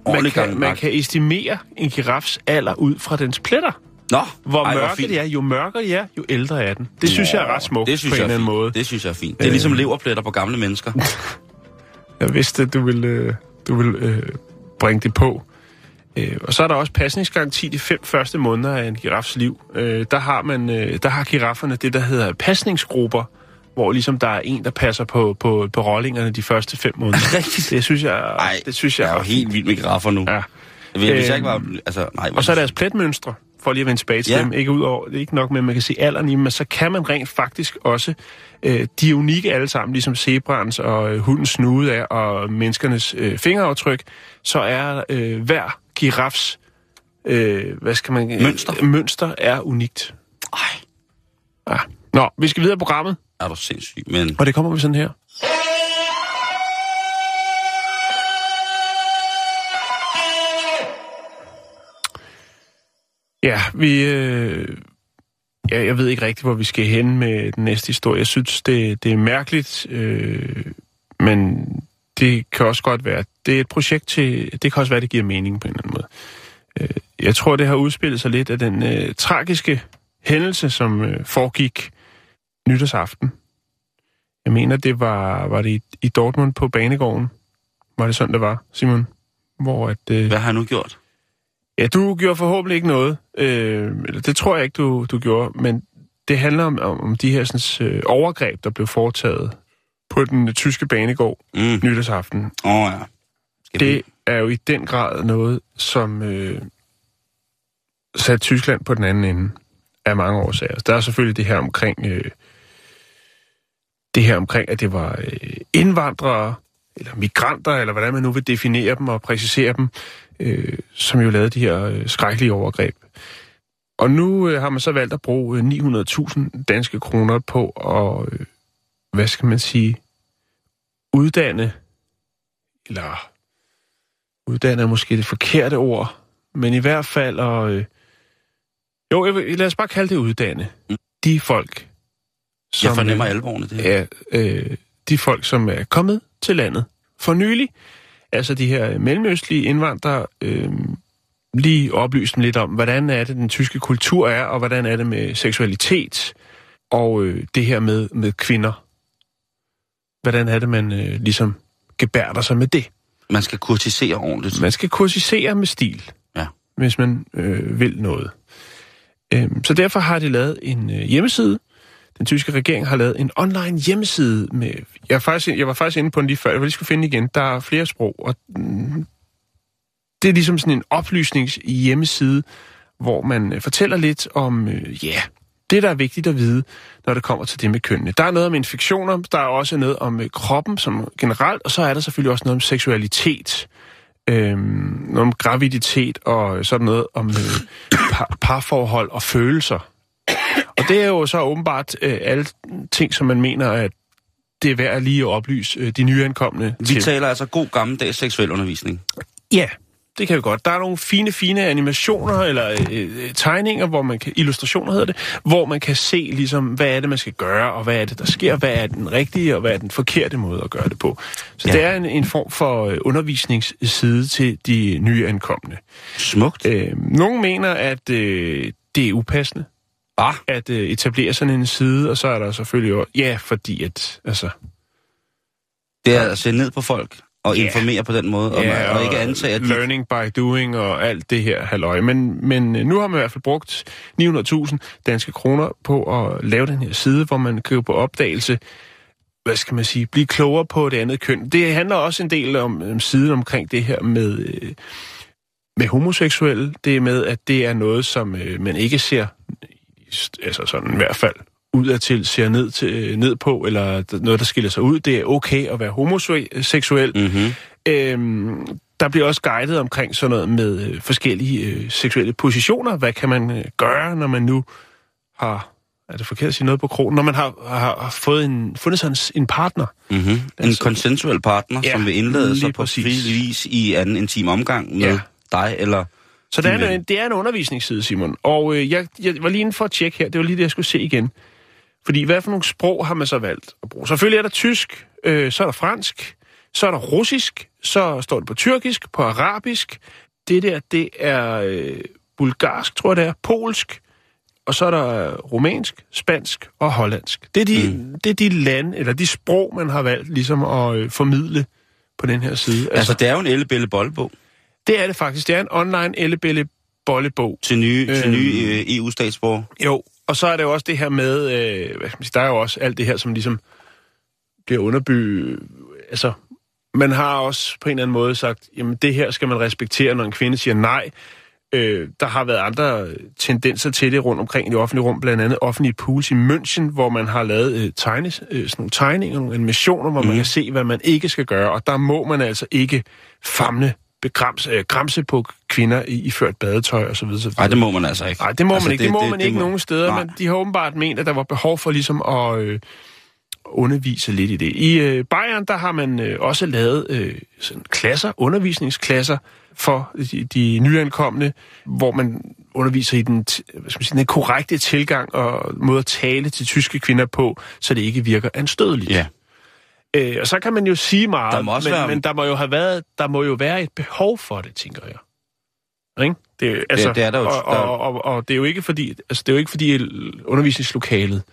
man kan, man kan estimere en girafs alder ud fra dens pletter. Nå, Hvor ej, mørke de er, jo mørkere de er, jo ældre er den. Det synes jeg er ret smukt det synes på en jeg eller er anden måde. Det synes jeg er fint. Det er Øh. ligesom leverpletter på gamle mennesker. Jeg vidste, at du ville, øh, du ville øh, bringe det på. Øh, og så er der også pasningsgaranti de fem første måneder af en girafs liv. Øh, der, har man, øh, der har girafferne det, der hedder pasningsgrupper, hvor ligesom der er en, der passer på, på, på rollingerne de første fem måneder. Rigtigt. Det synes jeg, Ej, det synes jeg, jeg er jo helt fint. vild med giraffer nu. Ja. Ved, hvis jeg ikke var... Øhm, Altså, nej, Og så er deres pletmønstre, for lige at vende tilbage til ja. Dem. Ikke ud over, det er ikke nok med, at man kan se alderen i dem, men så kan man rent faktisk også, øh, de er unikke alle sammen, ligesom zebrans og øh, hundens snude er, og menneskernes øh, fingeraftryk, så er øh, hver girafs, øh, hvad skal man... Øh, Mønster. Mønster er unikt. Ej, Ja. Nå, vi skal videre i programmet, er du sindssyg. Men og det kommer vi sådan her. Ja, vi... Øh, ja, jeg ved ikke rigtigt, hvor vi skal hen med den næste historie. Jeg synes, det, det er mærkeligt, øh, men det kan også godt være... Det er et projekt til... Det kan også være, det giver mening på en eller anden måde. Øh, jeg tror, det har udspillet sig lidt af den øh, tragiske hændelse, som øh, foregik nytårsaften. Jeg mener, det var, var det i, i Dortmund på banegården. Var det sådan, det var, Simon? Hvor at... Øh, hvad har han nu gjort? Ja, du gjorde forhåbentlig ikke noget. Øh, eller det tror jeg ikke, du, du gjorde. Men det handler om, om, om de her sådan, øh, overgreb, der blev foretaget på den øh, tyske banegård Mm. nytårsaften. Åh oh, ja. Skal Det vi... er jo i den grad noget, som øh, satte Tyskland på den anden ende af mange årsager. Der er selvfølgelig det her omkring, øh, det her omkring, at det var øh, indvandrere, eller migranter, eller hvordan man nu vil definere dem og præcisere dem, øh, som jo lavede de her øh, skrækkelige overgreb. Og nu øh, har man så valgt at bruge øh, 900.000 danske kroner på at, øh, hvad skal man sige, uddanne, eller uddanne er måske det forkerte ord, men i hvert fald at, øh, jo, jeg vil, lad os bare kalde det uddanne. De folk, Som, jeg fornemmer øh, alvoren det er øh, de folk, som er kommet til landet for nylig, altså de her mellemøstlige indvandrere, øh, lige oplyse dem lidt om, hvordan er det, den tyske kultur er, og hvordan er det med seksualitet, og øh, det her med, med kvinder. Hvordan er det, man øh, ligesom gebærder sig med det? Man skal kurtisere ordentligt. Man skal kursisere med stil, Ja. hvis man øh, vil noget. Øhm, så derfor har de lavet en øh, hjemmeside. Den tyske regering har lavet en online hjemmeside med... Jeg, er faktisk, jeg var faktisk inde på den lige før, jeg lige skulle finde igen. Der er flere sprog, og mm, det er ligesom sådan en oplysningshjemmeside, hvor man øh, fortæller lidt om, øh, ja, det der er vigtigt at vide, når det kommer til det med kønnene. Der er noget om infektioner, der er også noget om øh, kroppen som generelt, og så er der selvfølgelig også noget om seksualitet, øhm, noget om graviditet og sådan noget om øh, par, parforhold og følelser. Og det er jo så åbenbart øh, alle ting, som man mener, at det er værd at lige at oplyse øh, de nyankomne Vi til. taler altså god gammeldags seksuel undervisning. Ja, det kan vi godt. Der er nogle fine, fine animationer, eller øh, øh, tegninger, hvor man kan, illustrationer hedder det, hvor man kan se ligesom, hvad er det, man skal gøre, og hvad er det, der sker, hvad er den rigtige, og hvad er den forkerte måde at gøre det på. Så Ja. det er en, en form for øh, undervisningsside til de nye ankommende. Smukt. Øh, nogle mener, at øh, det er upassende Ah, at øh, etablere sådan en side, og så er der selvfølgelig jo, ja, fordi at, altså, det er at se ned på folk og Ja. informere på den måde, og, Ja, og ikke antage, at de... learning by doing og alt det her halløj. Men, men øh, nu har man i hvert fald brugt 900.000 danske kroner på at lave den her side, hvor man kan gå på opdagelse, hvad skal man sige, blive klogere på det andet køn. Det handler også en del om, om siden omkring det her med, øh, med homoseksuelle. Det er med, at det er noget, som øh, man ikke ser, altså sådan i hvert fald, udadtil ser ned, til, ned på, eller noget, der skiller sig ud. Det er okay at være homoseksuel. Mm-hmm. Øhm, der bliver også guidet omkring sådan noget med øh, forskellige øh, seksuelle positioner. Hvad kan man øh, gøre, når man nu har... Er det forkert at sige noget på krogen? Når man har, har, har fået en, fundet sig en, en partner. Mm-hmm. En Altså- konsensuel partner, Ja, som vil indlede sig på præcis. vis i anden intim omgang med Ja. dig, eller... Så det er, en, det er en undervisningsside, Simon. Og øh, jeg, jeg var lige inde for at tjekke her. Det var lige det, jeg skulle se igen. Fordi hvad for nogle sprog har man så valgt at bruge? Selvfølgelig er der tysk, øh, så er der fransk, så er der russisk, så står det på tyrkisk, på arabisk. Det der, det er øh, bulgarsk, tror jeg det er, polsk, og så er der rumænsk, spansk og hollandsk. Det er de, mm. det er de lande, eller de sprog, man har valgt ligesom at øh, formidle på den her side. Altså, Altså, det er jo en ellebille boldbog det er det faktisk. Det er en online ellebille bollebog. til nye, øhm. til Øhm. nye øh, EU-statsborger. Jo, og så er der jo også det her med, øh, hvad skal man sige, der er jo også alt det her, som ligesom bliver underbygget. Altså, man har også på en eller anden måde sagt, jamen det her skal man respektere, når en kvinde siger nej. Øh, der har været andre tendenser til det rundt omkring i det offentlige rum, blandt andet offentlige pools i München, hvor man har lavet øh, tegne, øh, sådan nogle tegninger, nogle animationer, hvor mm. man kan se, hvad man ikke skal gøre, og der må man altså ikke famle begramse, øh, gramse på kvinder i, i ført badetøj og så videre. Nej, det må man altså ikke. Nej, det må altså, man ikke. Det, det må man ikke må- nogen steder, Nej. men de har åbenbart ment, at der var behov for ligesom at øh, undervise lidt i det. I øh, Bayern, der har man øh, også lavet øh, sådan klasser, undervisningsklasser for de, de nyankomne, hvor man underviser i den, hvad skal man sige, den korrekte tilgang og måde at tale til tyske kvinder på, så det ikke virker anstødeligt. Ja. Øh, og så kan man jo sige meget, Der må også men, være- men der må jo have været, der må jo være et behov for det, tænker jeg. Ikke? Det, altså, det er der jo- og, og, og, og, det er jo ikke fordi, altså det er jo ikke fordi undervisningslokalet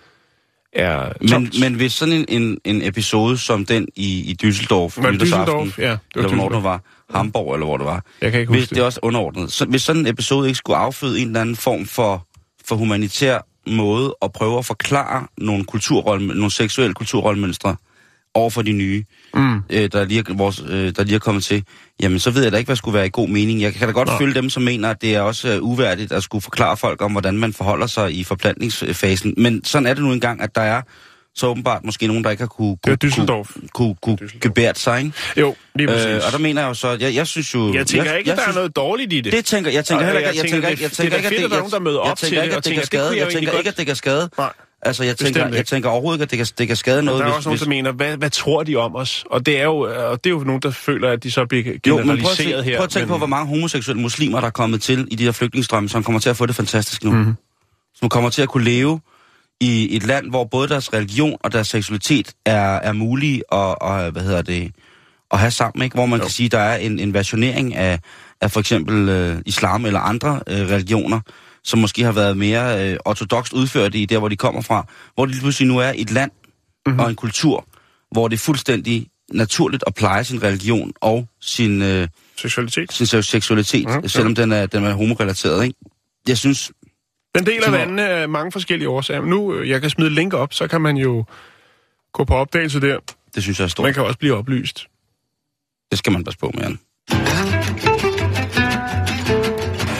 er Men, tomt. men hvis sådan en, en, en episode som den i, i Düsseldorf, Var det nytårsaften, Düsseldorf? Ja, det var eller hvornår det var, Hamburg eller hvor det var, Jeg kan ikke hvis huske det er også underordnet. Så, hvis sådan en episode ikke skulle afføde en eller anden form for, for humanitær måde at prøve at forklare nogle, kulturrolle, nogle seksuelle kulturrollemønstre over for de nye, Mm. øh, der, lige er, vores, øh, der lige er kommet til, jamen så ved jeg da ikke, hvad skulle være i god mening. Jeg kan da godt Nå. følge dem, som mener, at det er også øh, uværdigt at skulle forklare folk om, hvordan man forholder sig i forplantningsfasen. Men sådan er det nu engang, at der er så åbenbart måske nogen, der ikke har kunne, kunne, var Düsseldorf. kunne, kunne, kunne gebært sig, ikke? Jo, lige præcis. Øh, og der mener jeg jo så, jeg, jeg synes jo... jeg tænker ikke, at der er synes, noget dårligt i det. Det tænker jeg tænker heller jeg ikke, jeg tænker, ikke, jeg det- er at at er nogen, der møder jeg op til det, at jeg jeg tænker ikke, at det kan skade. Altså, jeg Bestemt tænker, jeg ikke. tænker overhovedet ikke, at det kan, det kan skade noget, der er hvis, også nogen, hvis, der mener, hvad, hvad tror de om os? Og det er jo, og det er jo nogen, der føler, at de så bliver Jo, men prøv at, generaliseret tænke, her. prøv at tænke på, hvor mange homoseksuelle muslimer, der er kommet til i de her flygtningestrømme, som kommer til at få det fantastisk nu. Mhm. Mm-hmm. Som kommer til at kunne leve i et land, hvor både deres religion og deres seksualitet er, er mulige at, og, hvad hedder det, at have sammen, ikke? hvor man jo. kan sige, der er en, en versionering af, af for eksempel øh, islam eller andre øh, religioner, som måske har været mere øh, ortodoxt udført i der, hvor de kommer fra, hvor det pludselig nu er et land Mhm. mm-hmm. og en kultur, hvor det er fuldstændig naturligt at pleje sin religion og sin, øh, Seksualitet. sin se- seksualitet, Mhm, mm, selvom den er, den er homorelateret. Ikke? Jeg synes, Den deler vandene af mange forskellige årsager. Nu, øh, jeg kan smide link op, så kan man jo gå på opdagelse der. det synes jeg er stort. Man kan også blive oplyst. Det skal man passe på med, Jan.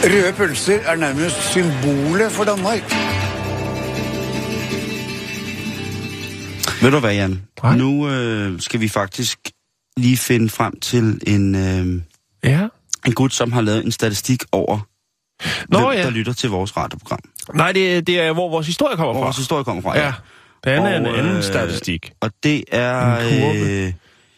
Røde pølser er nærmest symbolet for Danmark. Ved du hvad, Jan? Nej. Nu øh, skal vi faktisk lige finde frem til en, øh, Ja. en gut, som har lavet en statistik over, Nå hvem ja. der lytter til vores radioprogram. Nej, det, det er, hvor vores historie kommer Hvor fra. vores historie kommer fra. Ja. Det andet er en anden øh, statistik. Og det er... Øh,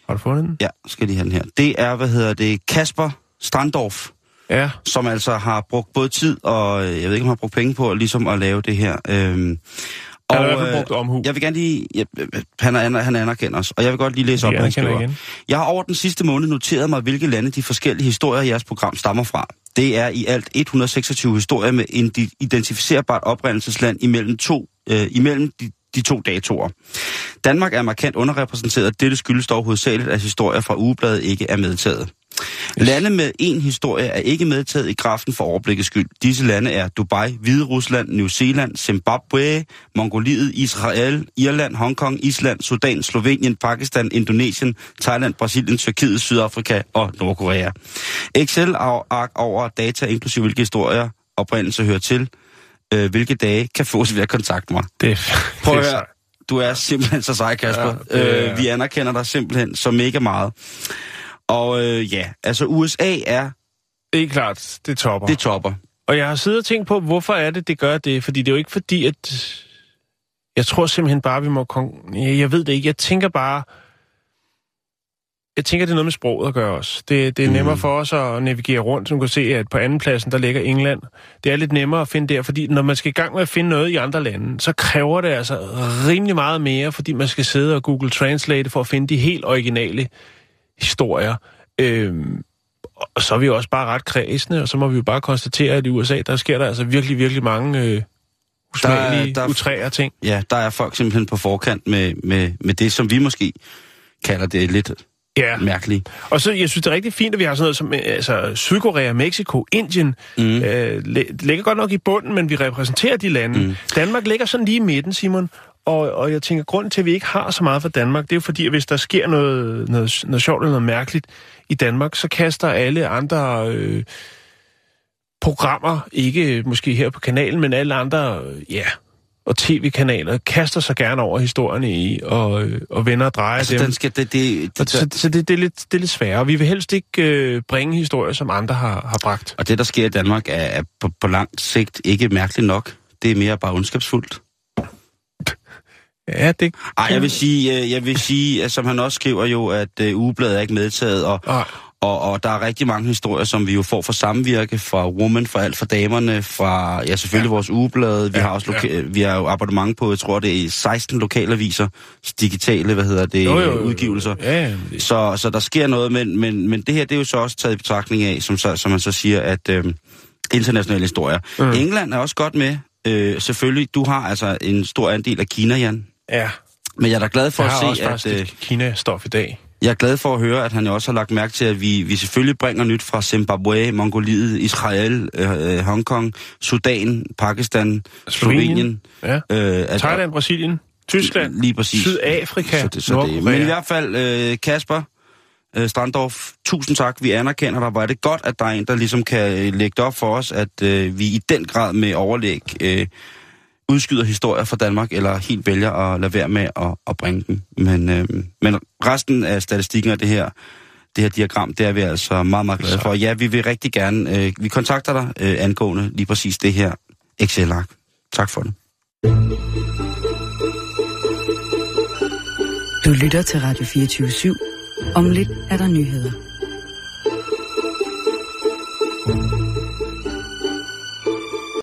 Har du fundet den? ja, skal lige have den her. Det er, hvad hedder det, Kasper Strandorf, Ja. som altså har brugt både tid og, øh, jeg ved ikke, om han har brugt penge på, ligesom at lave det her. Øhm, Han har i hvert fald øh, brugt omhu. Jeg vil gerne lige... Jeg, han, er, han anerkender os, og jeg vil godt lige læse op, hvad han skriver. igen. Jeg har over den sidste måned noteret mig, hvilke lande de forskellige historier i jeres program stammer fra. Det er i alt 126 historier med en identificerbart oprindelsesland imellem, to, øh, imellem de, de to datoer. Danmark er markant underrepræsenteret. Dette skyldes dog hovedsageligt, at historier fra ugebladet ikke er medtaget. Lande med en historie er ikke medtaget i grafen for overblikket skyld. Disse lande er Dubai, Hvide Rusland, New Zealand, Zimbabwe, Mongoliet, Israel, Irland, Hongkong, Island, Sudan, Slovenien, Pakistan, Indonesien, Thailand, Brasilien, Tyrkiet, Sydafrika og Nordkorea. Excel-ark over data, inklusive hvilke historier oprindelse hører til, øh, hvilke dage kan fås ved at kontakte mig. Det er, Prøv at høre. Du er simpelthen så sej, Kasper. Ja, Ja, det er- øh, vi anerkender dig simpelthen så mega meget. Og øh, ja, altså USA er, Det er klart, det topper. det topper. Og jeg har siddet og tænkt på, hvorfor er det, det gør det? Fordi det er jo ikke fordi, at... Jeg tror simpelthen bare, vi må... Kon... Jeg ved det ikke. Jeg tænker bare... Jeg tænker, det er noget med sproget at gøre også. Det, det er Mm. nemmere for os at navigere rundt. Som kan se, at på anden pladsen, der ligger England. Det er lidt nemmere at finde der, fordi når man skal i gang med at finde noget i andre lande, så kræver det altså rimelig meget mere, fordi man skal sidde og Google Translate for at finde de helt originale historier. Øhm, og så er vi jo også bare ret kredsende, og så må vi jo bare konstatere, at i USA, der sker der altså virkelig, virkelig mange øh, usmagelige, Der er- der er- utræer ting. Ja, der er folk simpelthen på forkant med, med, med det, som vi måske kalder det lidt Ja, mærkelige. og så jeg synes, det er rigtig fint, at vi har sådan noget som øh, altså, Sydkorea, Mexico, Indien. Mm. Øh, ligger godt nok i bunden, men vi repræsenterer de lande. Mm. Danmark ligger sådan lige i midten, Simon. Og, og jeg tænker, grunden til, at vi ikke har så meget for Danmark, det er jo fordi, at hvis der sker noget, noget, noget sjovt eller noget mærkeligt i Danmark, så kaster alle andre øh, programmer, ikke måske her på kanalen, men alle andre, ja, og tv-kanaler, kaster sig gerne over historierne i, og, øh, og vender og drejer Altså, dem. den skal, det, det, Og det, så, så det, det, er lidt, det er lidt sværere. Vi vil helst ikke øh, bringe historier, som andre har, har bragt. og det, der sker i Danmark, er, er på, på lang sigt ikke mærkeligt nok. Det er mere bare ondskabsfuldt. Ja, det... Ej, jeg vil sige, øh, jeg vil sige at som han også skriver jo, at øh, ugebladet er ikke medtaget, og, Ej. og, og der er rigtig mange historier, som vi jo får fra samvirke, fra Woman, fra alt for damerne, fra, ja, selvfølgelig ja. vores ugeblad. Vi Ja, har også loka- ja. vi har jo abonnement på, jeg tror, det er 16 lokalaviser, digitale, hvad hedder det, Jo, jo, jo. udgivelser. Ja, ja, Så, så der sker noget, men, men, men det her, det er jo så også taget i betragtning af, som, så, som man så siger, at øh, internationale historier. Mm. England er også godt med. Øh, selvfølgelig, du har altså en stor andel af Kina, Jan. Ja. Men jeg er da glad for Jeg at se, også at... Øh, et Kina-stof i dag. jeg er glad for at høre, at han også har lagt mærke til, at vi, vi selvfølgelig bringer nyt fra Zimbabwe, Mongoliet, Israel, øh, øh, Hongkong, Sudan, Pakistan, Slovenien. Ja. Øh, at, Thailand, Brasilien, Tyskland, Lige præcis. Sydafrika, Så det, så det. Men i hvert fald, øh, Kasper øh, Strandorf, tusind tak. Vi anerkender dig. Er det godt, at der er en, der ligesom kan øh, lægge det op for os, at øh, vi i den grad med overlæg øh, udskyder historier fra Danmark, eller helt vælger at lade være med at, at bringe dem. Men, øh, men resten af statistikken og det her, det her diagram, det er vi altså meget, meget glade for. Ja, vi vil rigtig gerne, øh, vi kontakter dig øh, angående lige præcis det her Excel-ark. Tak for det. Du lytter til Radio 24 /7. Om lidt er der nyheder.